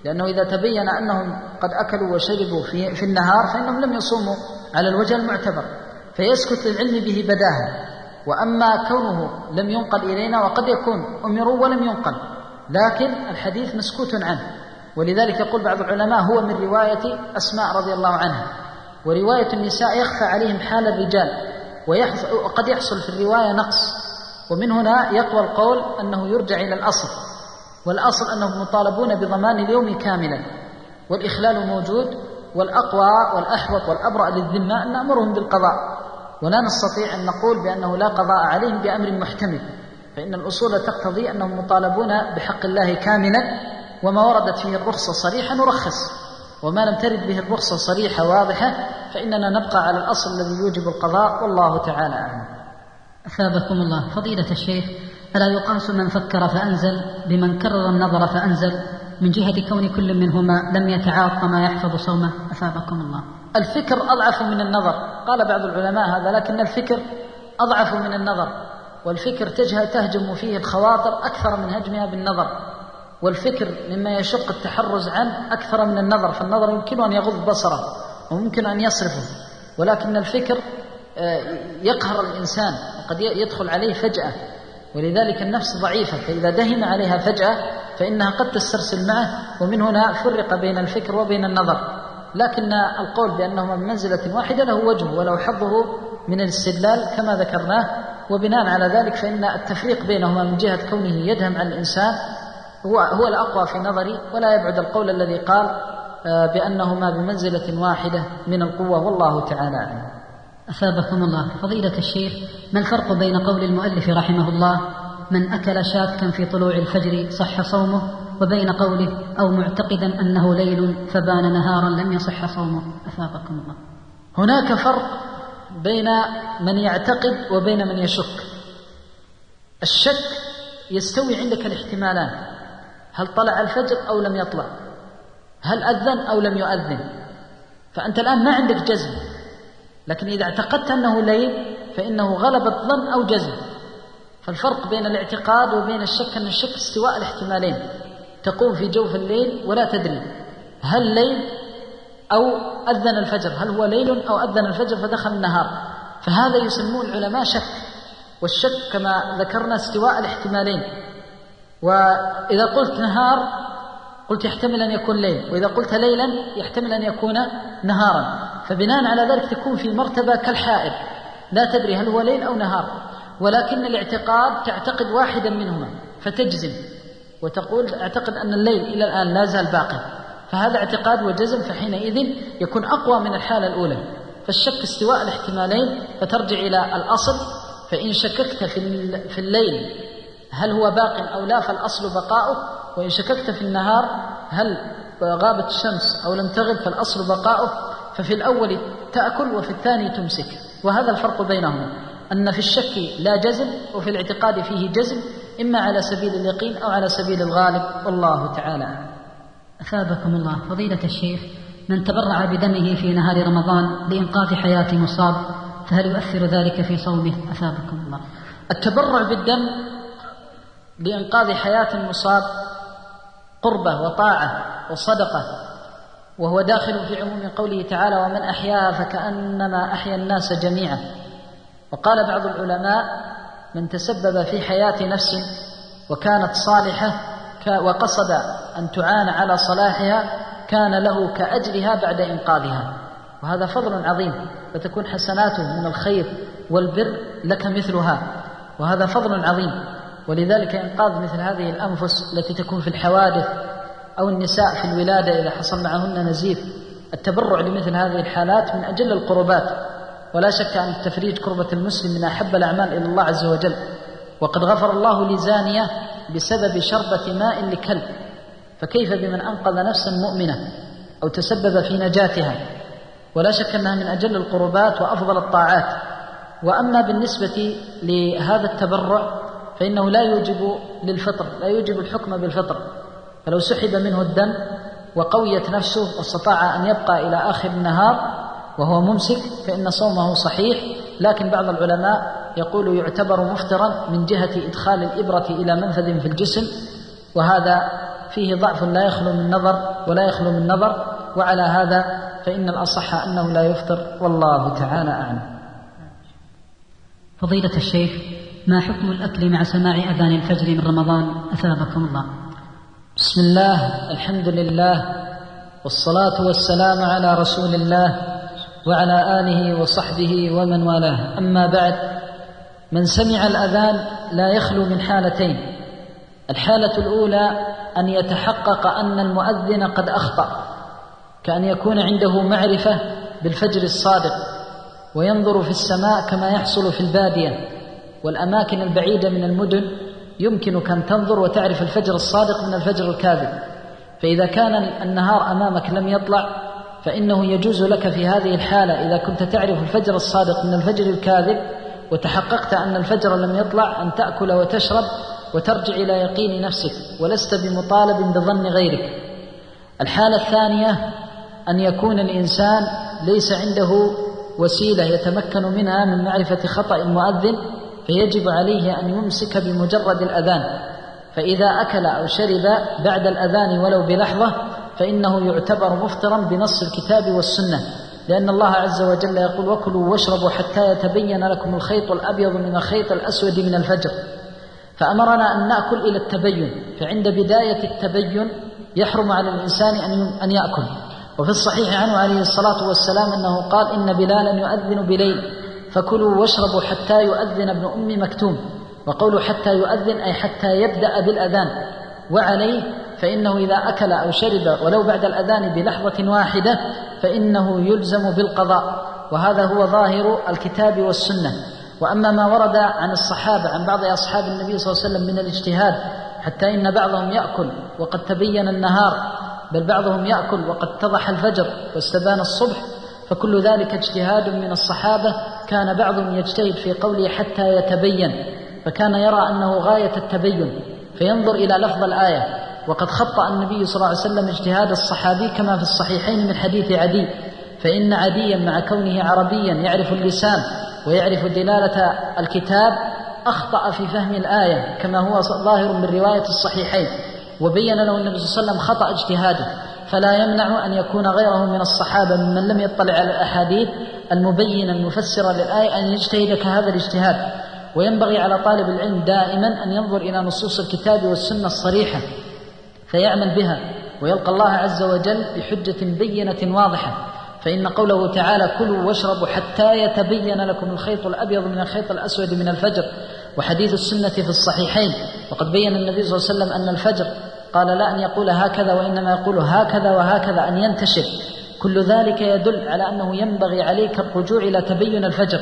لأنه إذا تبين أنهم قد أكلوا وشربوا في, في النهار فإنهم لم يصوموا على الوجه المعتبر فيسكت للعلم به بداهة. وأما كونه لم ينقل إلينا وقد يكون أمروا ولم ينقل لكن الحديث مسكوت عنه. ولذلك يقول بعض العلماء هو من رواية أسماء رضي الله عنها. ورواية النساء يخفى عليهم حال الرجال وقد يحصل في الرواية نقص. ومن هنا يقوى القول أنه يرجع إلى الأصل. والأصل أنهم مطالبون بضمان اليوم كاملا والإخلال موجود والأقوى والأحوط والأبرأ للذمة أن نأمرهم بالقضاء. ولا نستطيع أن نقول بأنه لا قضاء عليهم بأمر محتمل فإن الأصول تقتضي أنهم مطالبون بحق الله كاملا وما وردت فيه الرخصة صريحة نرخص وما لم ترد به الرخصة صريحة واضحة فإننا نبقى على الأصل الذي يوجب القضاء والله تعالى أعلم. أثابكم الله. فضيلة الشيخ ألا يقاس من فكر فأنزل بمن كرر النظر فأنزل. من جهة كون كل منهما لم يتعاطى ما يحفظ صومه. أثابكم الله. الفكر أضعف من النظر. قال بعض العلماء هذا لكن الفكر أضعف من النظر. والفكر تهجم فيه الخواطر أكثر من هجمها بالنظر. والفكر مما يشق التحرز عنه أكثر من النظر. فالنظر يمكن أن يغض بصره وممكن أن يصرفه. ولكن الفكر يقهر الإنسان. وقد يدخل عليه فجأة. ولذلك النفس ضعيفة فإذا دهم عليها فجأة فإنها قد تسترسل معه ومن هنا فرق بين الفكر وبين النظر. لكن القول بأنهما بمنزلة واحدة له وجهه ولو حظه من الاستدلال كما ذكرناه. وبناء على ذلك فإن التفريق بينهما من جهة كونه يدهم على الإنسان هو هو الأقوى في نظري ولا يبعد القول الذي قال آه، بأنهما بمنزلة واحدة من القوة والله تعالى أعلم. أثابكم الله. فضيلة الشيخ ما الفرق بين قول المؤلف رحمه الله من أكل شاكا في طلوع الفجر صح صومه وبين قوله أو معتقدا أنه ليل فبان نهارا لم يصح صومه أثابكم الله. هناك فرق بين من يعتقد وبين من يشك. الشك يستوي عندك الاحتمالان. هل طلع الفجر أو لم يطلع؟ هل أذن أو لم يؤذن؟ فأنت الآن ما عندك جزم. لكن إذا اعتقدت أنه ليل فإنه غلب الظن أو جزم. فالفرق بين الاعتقاد وبين الشك أن الشك استواء الاحتمالين. تقوم في جوف الليل ولا تدري هل ليل أو أذن الفجر. هل هو ليل أو أذن الفجر فدخل النهار. فهذا يسمون العلماء شك. والشك كما ذكرنا استواء الاحتمالين. وإذا قلت نهار قلت يحتمل أن يكون ليل وإذا قلت ليلا يحتمل أن يكون نهارا. فبناء على ذلك تكون في مرتبة كالحائر. لا تدري هل هو ليل أو نهار ولكن الاعتقاد تعتقد واحدا منهما فتجزم. وتقول أعتقد أن الليل إلى الآن لا زال باقي. فهذا اعتقاد وجزم فحينئذ يكون أقوى من الحالة الأولى. فالشك استواء الاحتمالين فترجع إلى الأصل. فإن شككت في الليل هل هو باق أو لا فالأصل بقاؤه. وإن شككت في النهار هل غابت الشمس أو لم تغب فالأصل بقاؤه ففي الأول تأكل وفي الثاني تمسك. وهذا الفرق بينهما. أن في الشك لا جزم وفي الاعتقاد فيه جزم إما على سبيل اليقين أو على سبيل الغالب. والله تعالى أثابكم الله. فضيلة الشيخ من تبرع بدمه في نهار رمضان لإنقاذ حياة مصاب فهل يؤثر ذلك في صومه؟ أثابكم الله. التبرع بالدم لإنقاذ حياة المصاب قربة وطاعة وصدقة وهو داخل في عموم قوله تعالى ومن أحياها فكأنما أحيا الناس جميعا. وقال بعض العلماء من تسبب في حياة نفس وكانت صالحة وقصد أن تعان على صلاحها كان له كأجرها بعد إنقاذها. وهذا فضل عظيم فتكون حسناته من الخير والبر لك مثلها وهذا فضل عظيم. ولذلك إنقاذ مثل هذه الأنفس التي تكون في الحوادث أو النساء في الولادة إذا حصل معهن نزيف التبرع لمثل هذه الحالات من أجل القربات. ولا شك أن تفريج كربة المسلم من أحب الأعمال إلى الله عز وجل. وقد غفر الله لزانية بسبب شربة ماء لكلب. فكيف بمن أنقذ نفسا مؤمنة أو تسبب في نجاتها؟ ولا شك أنها من أجل القربات وأفضل الطاعات. وأما بالنسبة لهذا التبرع فإنه لا يوجب للفطر لا يوجب الحكم بالفطر. فلو سحب منه الدم وقويت نفسه واستطاع أن يبقى إلى آخر النهار وهو ممسك فإن صومه صحيح. لكن بعض العلماء يقول يعتبر مفطرا من جهة إدخال الإبرة إلى منفذ في الجسم وهذا فيه ضعف لا يخلو من نظر ولا يخلو من نظر. وعلى هذا فإن الأصح أنه لا يفطر والله تعالى أعلم. فضيلة الشيخ ما حكم الأكل مع سماع أذان الفجر من رمضان؟ أثابكم الله. بسم الله الحمد لله والصلاة والسلام على رسول الله وعلى آله وصحبه ومن والاه. أما بعد من سمع الأذان لا يخلو من حالتين. الحالة الأولى أن يتحقق أن المؤذن قد أخطأ كأن يكون عنده معرفة بالفجر الصادق وينظر في السماء كما يحصل في البادية. والأماكن البعيدة من المدن يمكنك أن تنظر وتعرف الفجر الصادق من الفجر الكاذب. فإذا كان النهار أمامك لم يطلع فإنه يجوز لك في هذه الحالة إذا كنت تعرف الفجر الصادق من الفجر الكاذب وتحققت أن الفجر لم يطلع أن تأكل وتشرب وترجع إلى يقين نفسك ولست بمطالب بظن غيرك. الحالة الثانية أن يكون الإنسان ليس عنده وسيلة يتمكن منها من معرفة خطأ المؤذن فيجب عليه أن يمسك بمجرد الأذان فإذا أكل أو شرب بعد الأذان ولو بلحظة فإنه يعتبر مفطرا بنص الكتاب والسنة لأن الله عز وجل يقول وكلوا واشربوا حتى يتبين لكم الخيط الأبيض من الخيط الأسود من الفجر. فأمرنا أن نأكل إلى التبين فعند بداية التبين يحرم على الإنسان أن يأكل. وفي الصحيح عنه عليه الصلاة والسلام أنه قال إن بلالا يؤذن بليل. فكلوا واشربوا حتى يؤذن ابن أم مكتوم. وقول حتى يؤذن أي حتى يبدأ بالأذان. وعليه فإنه إذا أكل أو شرب ولو بعد الأذان بلحظة واحدة فإنه يلزم بالقضاء. وهذا هو ظاهر الكتاب والسنة. وأما ما ورد عن الصحابة عن بعض أصحاب النبي صلى الله عليه وسلم من الاجتهاد حتى إن بعضهم يأكل وقد تبين النهار بل بعضهم يأكل وقد اتضح الفجر واستبان الصبح فكل ذلك اجتهاد من الصحابة. كان بعضهم يجتهد في قوله حتى يتبين فكان يرى أنه غاية التبين فينظر إلى لفظ الآية. وقد خطأ النبي صلى الله عليه وسلم اجتهاد الصحابي كما في الصحيحين من حديث عدي فإن عديا مع كونه عربيا يعرف اللسان ويعرف دلالة الكتاب أخطأ في فهم الآية كما هو ظاهر من رواية الصحيحين. وبين له النبي صلى الله عليه وسلم خطأ اجتهاده. فلا يمنع أن يكون غيره من الصحابة ممن لم يطلع على الأحاديث المبينة المفسرة للآية أن يجتهد كهذا الاجتهاد. وينبغي على طالب العلم دائما أن ينظر إلى نصوص الكتاب والسنة الصريحة فيعمل بها ويلقى الله عز وجل بحجة بينة واضحة. فإن قوله تعالى كلوا واشربوا حتى يتبين لكم الخيط الأبيض من الخيط الأسود من الفجر وحديث السنة في الصحيحين. وقد بين النبي صلى الله عليه وسلم أن الفجر قال لا أن يقول هكذا وإنما يقول هكذا وهكذا أن ينتشر. كل ذلك يدل على أنه ينبغي عليك الرجوع إلى تبين الفجر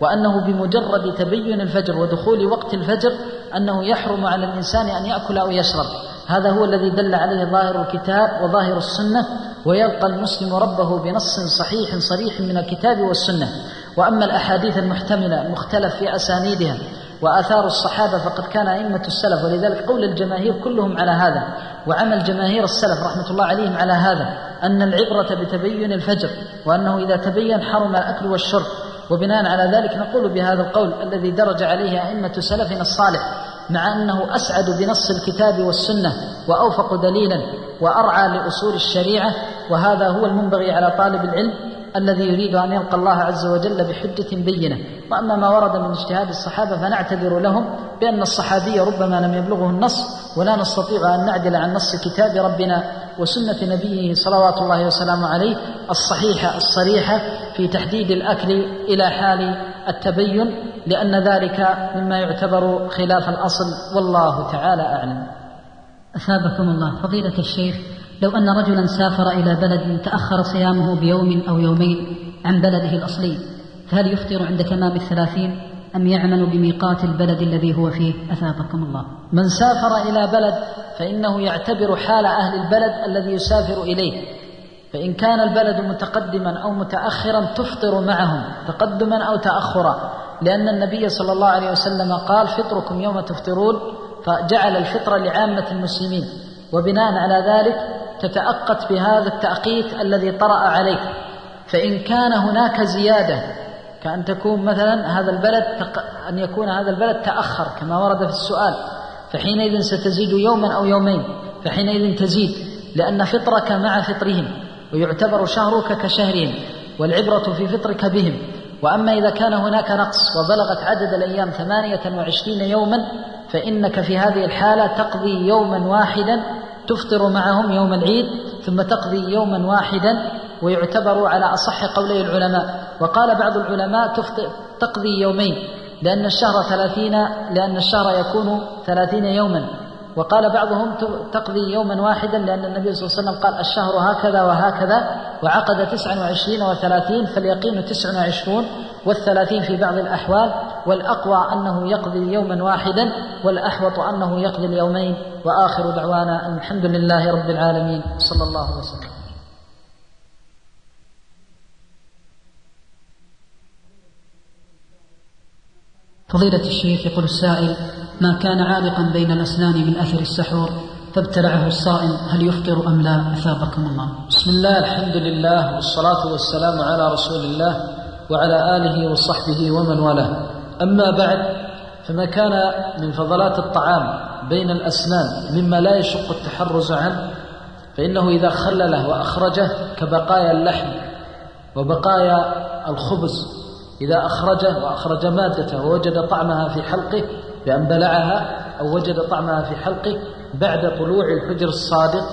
وأنه بمجرد تبين الفجر ودخول وقت الفجر أنه يحرم على الإنسان أن يأكل أو يشرب. هذا هو الذي دل عليه ظاهر الكتاب وظاهر السنة ويلقى المسلم ربه بنص صحيح صريح من الكتاب والسنة. وأما الأحاديث المحتملة المختلف في أسانيدها وآثار الصحابة فقد كان أئمة السلف ولذلك قول الجماهير كلهم على هذا وعمل جماهير السلف رحمة الله عليهم على هذا أن العبرة بتبين الفجر وأنه إذا تبين حرم الأكل والشرب وبناء على ذلك نقول بهذا القول الذي درج عليه أئمة سلفنا الصالح مع أنه أسعد بنص الكتاب والسنة وأوفق دليلا وأرعى لأصول الشريعة وهذا هو المنبغي على طالب العلم الذي يريد أن يلقى الله عز وجل بحجة بينة. وأما ما ورد من اجتهاد الصحابة فنعتذر لهم بأن الصحابي ربما لم يبلغه النص ولا نستطيع أن نعدل عن نص كتاب ربنا وسنة نبيه صلوات الله وسلامه عليه الصحيحة الصريحة في تحديد الأكل إلى حال التبين لأن ذلك مما يعتبر خلاف الأصل والله تعالى أعلم. أثابكم الله. فضيلة الشيخ لو أن رجلا سافر إلى بلد تأخر صيامه بيوم أو يومين عن بلده الأصلي فهل يفطر عند تمام الثلاثين أم يعمل بميقات البلد الذي هو فيه؟ أثابكم الله. من سافر إلى بلد فإنه يعتبر حال أهل البلد الذي يسافر إليه. فإن كان البلد متقدما أو متأخرا تفطر معهم تقدما أو تأخرا. لأن النبي صلى الله عليه وسلم قال فطركم يوم تفطرون. فجعل الفطر لعامة المسلمين وبناء على ذلك تتأقت بهذا التأقيت الذي طرأ عليك. فإن كان هناك زيادة كأن تكون مثلا هذا البلد أن يكون هذا البلد تأخر كما ورد في السؤال. فحينئذ ستزيد يوما أو يومين فحينئذ تزيد لأن فطرك مع فطرهم ويعتبر شهرك كشهرهم والعبرة في فطرك بهم. وأما إذا كان هناك نقص وبلغت عدد الأيام ثمانية وعشرين يوما فإنك في هذه الحالة تقضي يوما واحدا تفطر معهم يوم العيد ثم تقضي يوما واحدا ويعتبر على أصح قولي العلماء. وقال بعض العلماء تقضي يومين لأن الشهر ثلاثين لأن الشهر يكون ثلاثين يوما. وقال بعضهم تقضي يوما واحدا لأن النبي صلى الله عليه وسلم قال الشهر هكذا وهكذا وعقد تسعا وعشرين وثلاثين فاليقين تسع وعشرون. والثلاثين في بعض الأحوال والأقوى أنه يقضي يوما واحدا والأحوط أنه يقضي اليومين وآخر دعوانا الحمد لله رب العالمين. صلى الله وسلم. فضيلة الشيخ يقول السائل ما كان عالقا بين الأسنان من أثر السحور؟ فابتلعه الصائم هل يفطر أم لا؟ أثابكم الله. بسم الله الحمد لله والصلاة والسلام على رسول الله. وعلى آله وصحبه ومن والاه. أما بعد فما كان من فضلات الطعام بين الأسنان مما لا يشق التحرز عنه فإنه إذا خلله وأخرجه كبقايا اللحم وبقايا الخبز إذا أخرجه وأخرج مادته ووجد طعمها في حلقه بأن بلعها أو وجد طعمها في حلقه بعد طلوع الفجر الصادق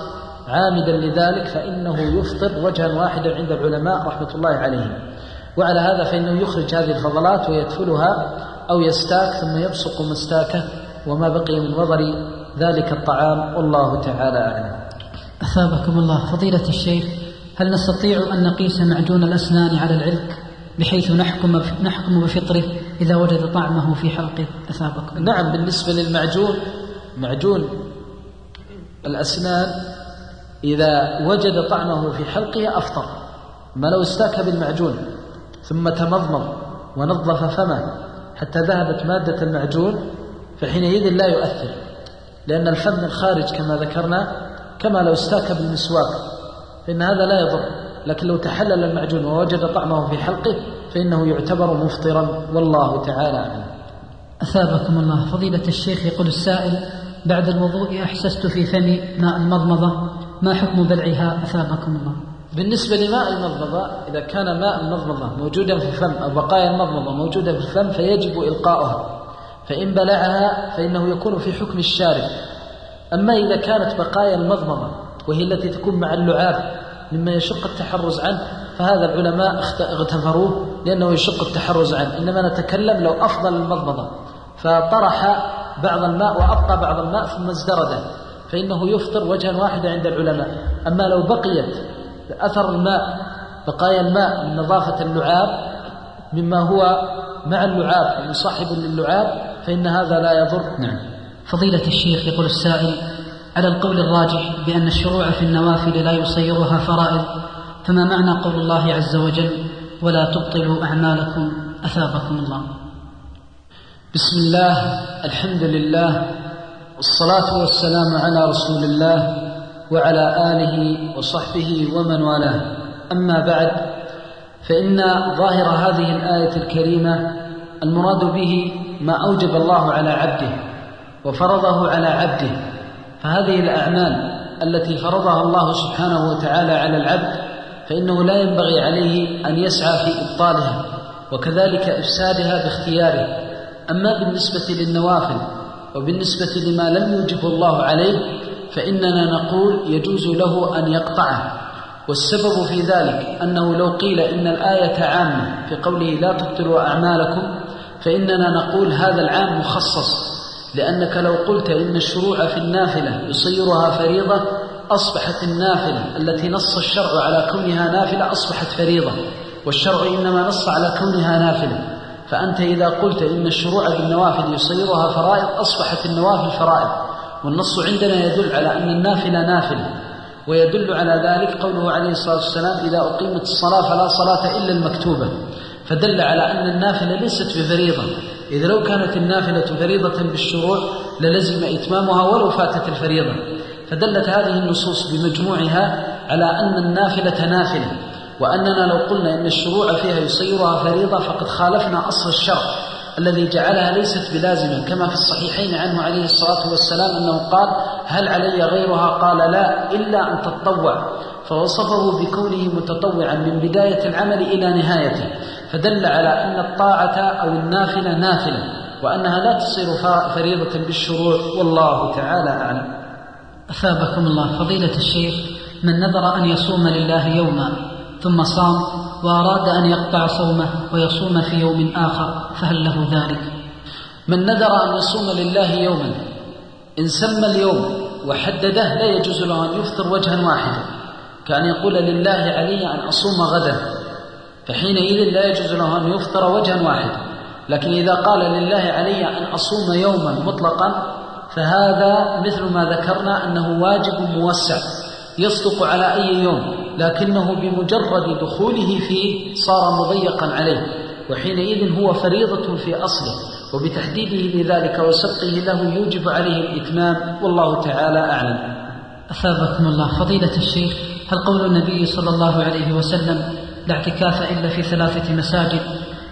عامدا لذلك فإنه يفطر وجها واحدا عند العلماء رحمة الله عليهم. وعلى هذا فإنه يخرج هذه الفضلات ويدفلها أو يستاك ثم يبصق مستاكه وما بقي من وضر ذلك الطعام والله تعالى أعلم. أثابكم الله. فضيلة الشيخ هل نستطيع أن نقيس معجون الأسنان على العلك بحيث نحكم نحكم بفطره إذا وجد طعمه في حلقه؟ أثابكم نعم بالنسبة للمعجون معجون الأسنان إذا وجد طعمه في حلقه أفطر ما لو استاك بالمعجون؟ ثم تمضمض ونظف فمه حتى ذهبت مادة المعجون فحينئذ لا يؤثر لأن الفم الخارج كما ذكرنا كما لو استاك بالمسواك فإن هذا لا يضر لكن لو تحلل المعجون ووجد طعمه في حلقه فإنه يعتبر مفطرا والله تعالى أعلم. أثابكم الله. فضيلة الشيخ يقول السائل بعد الوضوء أحسست في فمي ماء المضمضة ما حكم بلعها؟ أثابكم الله. بالنسبة لماء المضمضة إذا كان ماء المضمضة موجودا في الفم أو بقايا المضمضة موجودة في الفم فيجب إلقاؤها. فإن بلعها فإنه يكون في حكم الشارب. أما إذا كانت بقايا المضمضة وهي التي تكون مع اللعاب مما يشق التحرز عنه فهذا العلماء اغتفروه لأنه يشق التحرز عنه. إنما نتكلم لو أفضل المضمضة. فطرح بعض الماء وأبقى بعض الماء ثم ازدرده فإنه يفطر وجها واحدا عند العلماء. أما لو بقيت أثر الماء بقايا الماء من نظافة اللعاب مما هو مع اللعاب مصاحب للعاب فإن هذا لا يضر. نعم. فضيلة الشيخ يقول السائل على القول الراجح بأن الشروع في النوافل لا يصيرها فرائض فما معنى قول الله عز وجل ولا تبطلوا أعمالكم أثابكم الله بسم الله الحمد لله والصلاة والسلام على رسول الله وعلى آله وصحبه ومن والاه. أما بعد فإن ظاهر هذه الآية الكريمة المراد به ما أوجب الله على عبده وفرضه على عبده. فهذه الأعمال التي فرضها الله سبحانه وتعالى على العبد فإنه لا ينبغي عليه أن يسعى في إبطالها وكذلك إفسادها باختياره. أما بالنسبة للنوافل وبالنسبة لما لم يوجبه الله عليه فإننا نقول يجوز له أن يقطعه. والسبب في ذلك أنه لو قيل إن الآية عامة في قوله لا تبطلوا أعمالكم فإننا نقول هذا العام مخصص لأنك لو قلت إن الشروع في النافلة يصيرها فريضة أصبحت النافلة التي نص الشرع على كونها نافلة أصبحت فريضة والشرع إنما نص على كونها نافلة. فأنت إذا قلت إن الشروع بالنوافل يصيرها فرائض أصبحت النوافل فرائض. والنص عندنا يدل على أن النافلة نافلة ويدل على ذلك قوله عليه الصلاة والسلام إذا أقيمت الصلاة فلا صلاة إلا المكتوبة فدل على أن النافلة ليست بفريضة. إذا لو كانت النافلة فريضة بالشروع للزم إتمامها ولو فاتت الفريضة. فدلت هذه النصوص بمجموعها على أن النافلة نافلة وأننا لو قلنا إن الشروع فيها يصيرها فريضة فقد خالفنا أصل الشرع. الذي جعلها ليست بلازمة كما في الصحيحين عنه عليه الصلاة والسلام أنه قال هل علي غيرها قال لا إلا أن تتطوع. فوصفه بكونه متطوعا من بداية العمل إلى نهايته فدل على أن الطاعة أو النافلة نافلة وأنها لا تصير فريضة بالشروع والله تعالى أعلم. أثابكم الله فضيلة الشيخ من نذر أن يصوم لله يوما ثم صام وأراد أن يقطع صومه ويصوم في يوم آخر فهل له ذلك؟ من نذر أن يصوم لله يوما إن سمى اليوم وحدده لا يجوز له أن يفطر وجها واحدا. كأن يقول لله علي أن أصوم غدا فحينئذ لا يجوز له أن يفطر وجها واحدا. لكن إذا قال لله علي أن أصوم يوما مطلقا فهذا مثل ما ذكرنا أنه واجب موسع. يصدق على أي يوم لكنه بمجرد دخوله فيه صار مضيقا عليه وحينئذ هو فريضة في أصله وبتحديده لذلك وسبقه له يوجب عليه الإتمام والله تعالى أعلم. أثابكم الله. فضيلة الشيخ هل قول النبي صلى الله عليه وسلم لا اعتكاف إلا في ثلاثة مساجد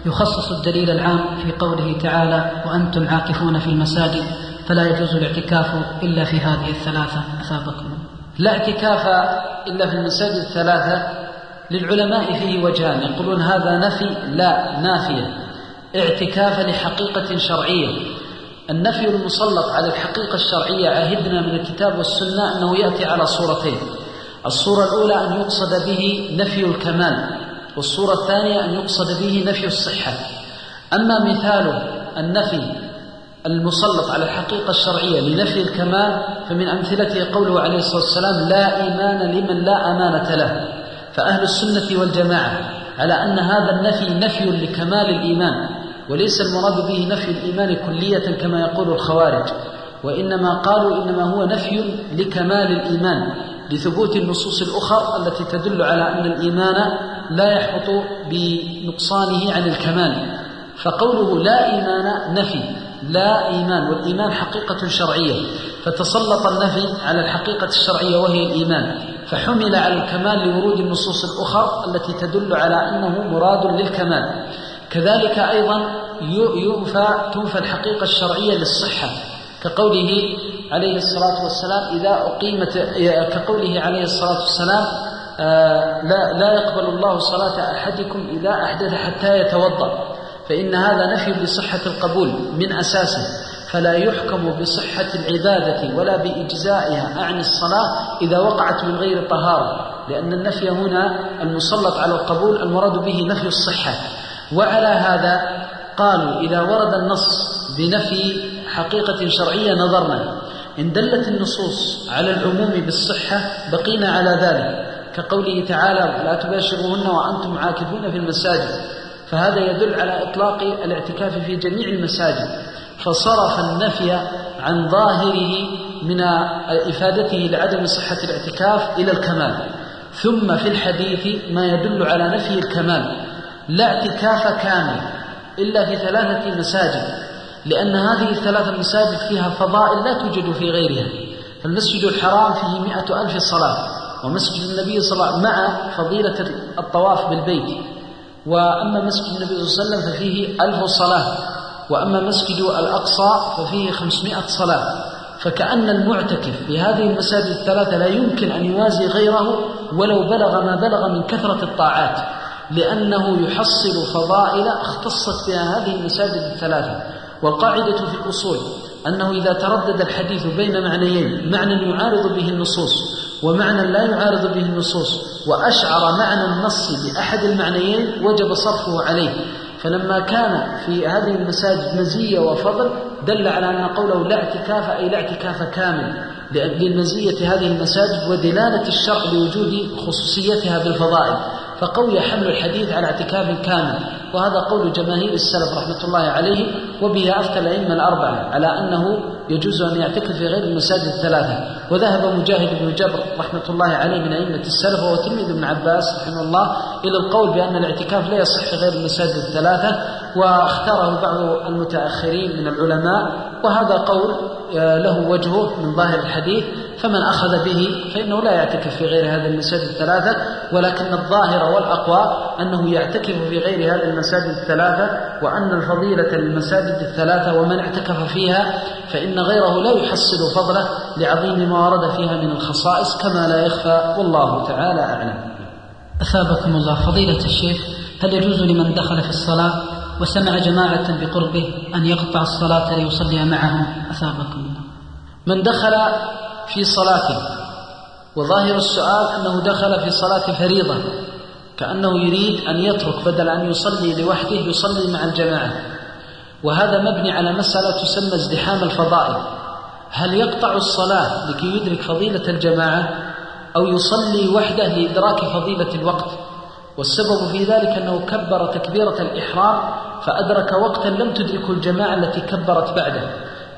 يخصص الدليل العام في قوله تعالى وأنتم عاكفون في المساجد فلا يجوز الاعتكاف إلا في هذه الثلاثة؟ أثابكم لا اعتكاف إلا في المساجد الثلاثة للعلماء فيه وجهان يقولون هذا نفي لا نافية. اعتكاف لحقيقة شرعية. النفي المسلط على الحقيقة الشرعية عهدنا من الكتاب والسنة أنه يأتي على صورتين. الصورة الأولى أن يقصد به نفي الكمال والصورة الثانية أن يقصد به نفي الصحة. أما مثال النفي المسلط على الحقيقة الشرعية لنفي الكمال فمن أمثلته قوله عليه الصلاة والسلام لا إيمان لمن لا أمانة له فأهل السنة والجماعة على أن هذا النفي نفي لكمال الإيمان وليس المراد به نفي الإيمان كلية كما يقول الخوارج. وإنما قالوا إنما هو نفي لكمال الإيمان لثبوت النصوص الأخرى التي تدل على أن الإيمان لا يحبط بنقصانه عن الكمال. فقوله لا إيمان نفي لا إيمان والإيمان حقيقة شرعية. فتسلط النفي على الحقيقة الشرعية وهي الإيمان. فحمل على الكمال لورود النصوص الأخرى التي تدل على أنه مراد للكمال. كذلك أيضا ينفى تنفى الحقيقة الشرعية للصحة. كقوله عليه الصلاة والسلام إذا أقيمت كقوله عليه الصلاة والسلام آه، لا لا يقبل الله صلاة أحدكم إذا أحدث حتى يتوضأ. فإن هذا نفي لصحة القبول من أساسه فلا يحكم بصحة العبادة ولا بإجزائها عن الصلاة إذا وقعت من غير طهارة لأن النفي هنا المسلط على القبول المراد به نفي الصحة. وعلى هذا قالوا إذا ورد النص بنفي حقيقة شرعية نظرنا إن دلت النصوص على العموم بالصحة بقينا على ذلك. كقوله تعالى لا تباشروهن وأنتم عاكفون في المساجد فهذا يدل على إطلاق الاعتكاف في جميع المساجد فصرف النفي عن ظاهره من إفادته لعدم صحة الاعتكاف إلى الكمال. ثم في الحديث ما يدل على نفي الكمال لا اعتكاف كامل إلا في ثلاثة مساجد لأن هذه الثلاث المساجد فيها فضائل لا توجد في غيرها. فالمسجد الحرام فيه مئة ألف صلاة ومسجد النبي صلى الله عليه وسلم مع فضيلة الطواف بالبيت. وأما مسجد النبي صلى الله عليه وسلم ففيه ألف صلاة وأما مسجد الأقصى ففيه خمسمائة صلاة. فكأن المعتكف في هذه المساجد الثلاثة لا يمكن أن يوازي غيره ولو بلغ ما بلغ من كثرة الطاعات لأنه يحصل فضائل اختصت بها هذه المساجد الثلاثة. والقاعدة في الأصول أنه إذا تردد الحديث بين معنيين معنى يعارض به النصوص ومعنى لا يعارض به النصوص وأشعر معنى النص بأحد المعنيين وجب صرفه عليه. فلما كان في هذه المساجد مزية وفضل دل على أن قوله لا اعتكاف أي لا اعتكاف كامل للمزية هذه المساجد ودلالة الشرع لوجود خصوصيتها بالفضائل. فقوي حمل الحديث على اعتكاف كامل. وهذا قول جماهير السلف رحمة الله عليه وبه أفتى الأئمة الأربعة على أنه يجوز أن يعتكف في غير المساجد الثلاثة. وذهب مجاهد بن جبر رحمة الله عليه من أئمة السلف وهو تلميذ ابن عباس رحمه الله إلى القول بأن الاعتكاف لا يصح غير المساجد الثلاثة واختاره بعض المتأخرين من العلماء وهذا قول آه، له وجهه من ظاهر الحديث فمن أخذ به فإنه لا يعتكف في غير هذه المساجد الثلاثة ولكن الظاهر والأقوى أنه يعتكف في غير هذه المساجد الثلاثة وأن الفضيلة للمساجد الثلاثة ومن اعتكف فيها فإن غيره لا يحصل فضله لعظيم ما ورد فيها من الخصائص كما لا يخفى والله تعالى أعلم. أثابكم الله. فضيلة الشيخ هل يجوز لمن دخل في الصلاة وسمع جماعة بقربه أن يقطع الصلاة ليصلي معهم؟ أثابكم الله. من دخل في صلاته وظاهر السؤال أنه دخل في صلاة فريضة كأنه يريد أن يترك بدل أن يصلي لوحده يصلي مع الجماعة. وهذا مبني على مسألة تسمى ازدحام الفضائل. هل يقطع الصلاة لكي يدرك فضيلة الجماعة أو يصلي وحده لإدراك فضيلة الوقت؟ والسبب في ذلك أنه كبر تكبيرة الإحرام فأدرك وقتا لم تدركه الجماعة التي كبرت بعده.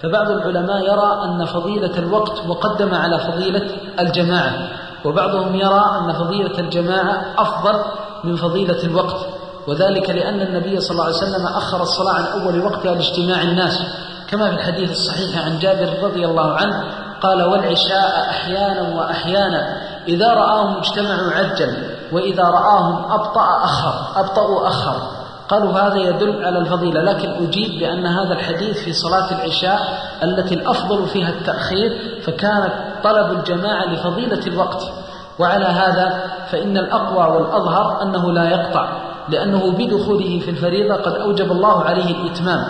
فبعض العلماء يرى أن فضيلة الوقت مقدمة على فضيلة الجماعة وبعضهم يرى أن فضيلة الجماعة أفضل من فضيلة الوقت. وذلك لأن النبي صلى الله عليه وسلم أخر الصلاة عن أول وقتها لاجتماع الناس. كما في الحديث الصحيح عن جابر رضي الله عنه قال والعشاء أحيانا وأحيانا إذا رآهم اجتمعوا عجل وإذا رآهم أبطأ أخر أبطأوا أخر. قالوا هذا يدل على الفضيلة لكن أجيب بأن هذا الحديث في صلاة العشاء التي الأفضل فيها التأخير فكانت طلب الجماعة لفضيلة الوقت. وعلى هذا فإن الأقوى والأظهر أنه لا يقطع. لأنه بدخوله في الفريضة قد أوجب الله عليه الإتمام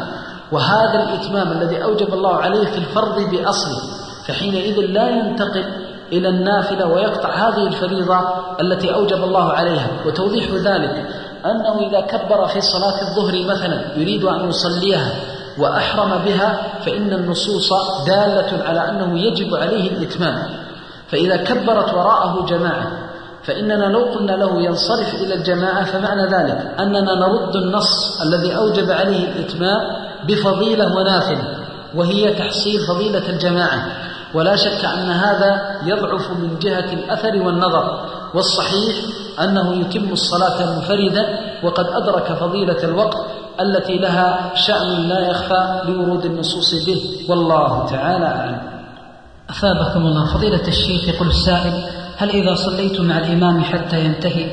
وهذا الإتمام الذي أوجب الله عليه في الفرض بأصله فحينئذ لا ينتقل إلى النافلة ويقطع هذه الفريضة التي أوجب الله عليها. وتوضيح ذلك أنه إذا كبر في صلاة الظهر مثلا يريد أن يصليها وأحرم بها فإن النصوص دالة على أنه يجب عليه الإتمام. فإذا كبرت وراءه جماعة فإننا لو قلنا له ينصرف إلى الجماعة فمعنى ذلك أننا نرد النص الذي أوجب عليه الإتمام بفضيلة ونافلة وهي تحصيل فضيلة الجماعة. ولا شك أن هذا يضعف من جهة الأثر والنظر والصحيح أنه يتم الصلاة منفردا وقد أدرك فضيلة الوقت التي لها شأن لا يخفى لورود النصوص به والله تعالى أعلم. أثابكم الله. فضيلة الشيخ يقول السائل هل إذا صليت مع الإمام حتى ينتهي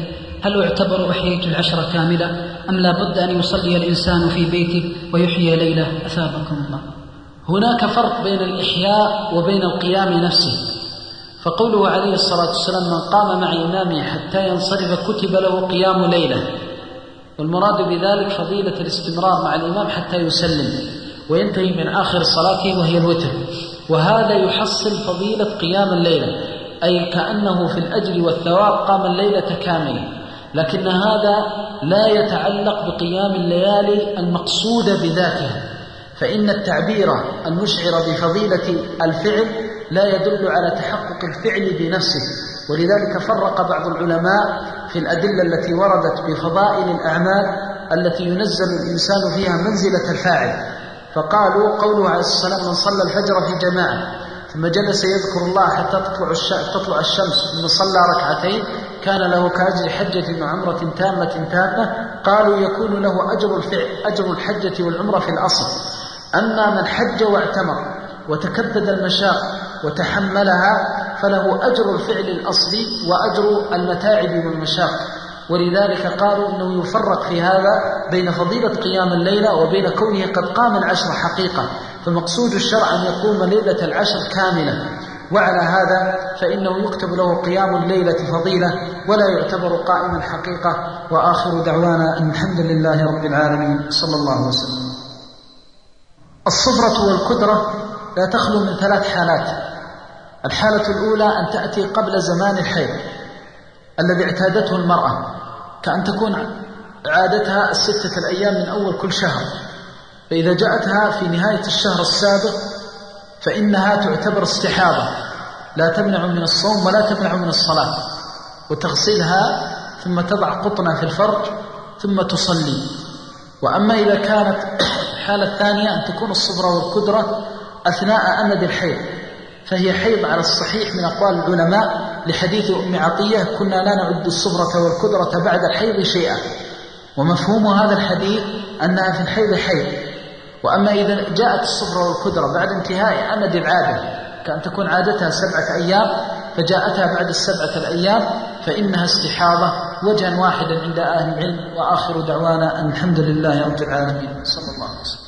هل أعتبر أحييت العشر كاملة أم لا بد أن يصلي الإنسان في بيته ويحيي ليلة؟ أثابكم الله. هناك فرق بين الإحياء وبين القيام نفسه. فقوله عليه الصلاة والسلام من قام مع إمامه حتى ينصرف كتب له قيام ليلة. والمراد بذلك فضيلة الاستمرار مع الإمام حتى يسلم وينتهي من آخر صلاته وهي الوتر. وهذا يحصل فضيلة قيام الليلة. أي كأنه في الأجر والثواب قام الليلة كاملة لكن هذا لا يتعلق بقيام الليالي المقصودة بذاتها فإن التعبير المشعر بفضيلة الفعل لا يدل على تحقق الفعل بنفسه ولذلك فرق بعض العلماء في الأدلة التي وردت بفضائل الأعمال التي ينزل الإنسان فيها منزلة الفاعل فقالوا قوله عليه الصلاة والسلام من صلى الفجر في جماعة ثم جلس يذكر الله حتى تطلع تطلع الشمس ثم صلى ركعتين. كان له كأجر حجة وعمرة تامة تامة. قالوا يكون له أجر الفعل أجر الحجة والعمرة في الأصل. أما من حج واعتمر وتكبد المشاق وتحملها فله أجر الفعل الأصلي وأجر المتاعب والمشاق. ولذلك قالوا أنه يفرق في هذا بين فضيلة قيام الليلة وبين كونه قد قام العشر حقيقة. فمقصود الشرع أن يقوم ليلة العشر كاملة. وعلى هذا فإنه يكتب له قيام الليلة فضيلة ولا يعتبر قائما حقيقة. وآخر دعوانا أن الحمد لله رب العالمين. صلى الله وسلم. الصفرة والكدرة لا تخلو من ثلاث حالات. الحالة الأولى أن تأتي قبل زمان الحيض. الذي اعتادته المرأة كأن تكون عادتها الستة الأيام من أول كل شهر. فإذا جاءتها في نهاية الشهر السابق فإنها تعتبر استحاضة. لا تمنع من الصوم ولا تمنع من الصلاة. وتغسلها ثم تضع قطنة في الفرج ثم تصلي. وأما إذا كانت الحالة الثانية أن تكون الصبرة والكدرة أثناء أمد الحيض. فهي حيض على الصحيح من أقوال العلماء لحديث أم عطية كنا لا نعد الصبرة والكدرة بعد الحيض شيئا. ومفهوم هذا الحديث أنها في الحيض حيض. وأما إذا جاءت الصبرة والكدرة بعد انتهاء أمد العادة كأن تكون عادتها سبعة أيام فجاءتها بعد السبعة الأيام فإنها استحاضة وجها واحدا عند أهل العلم وآخر دعوانا أن الحمد لله رب العالمين. صلى الله عليه وسلم.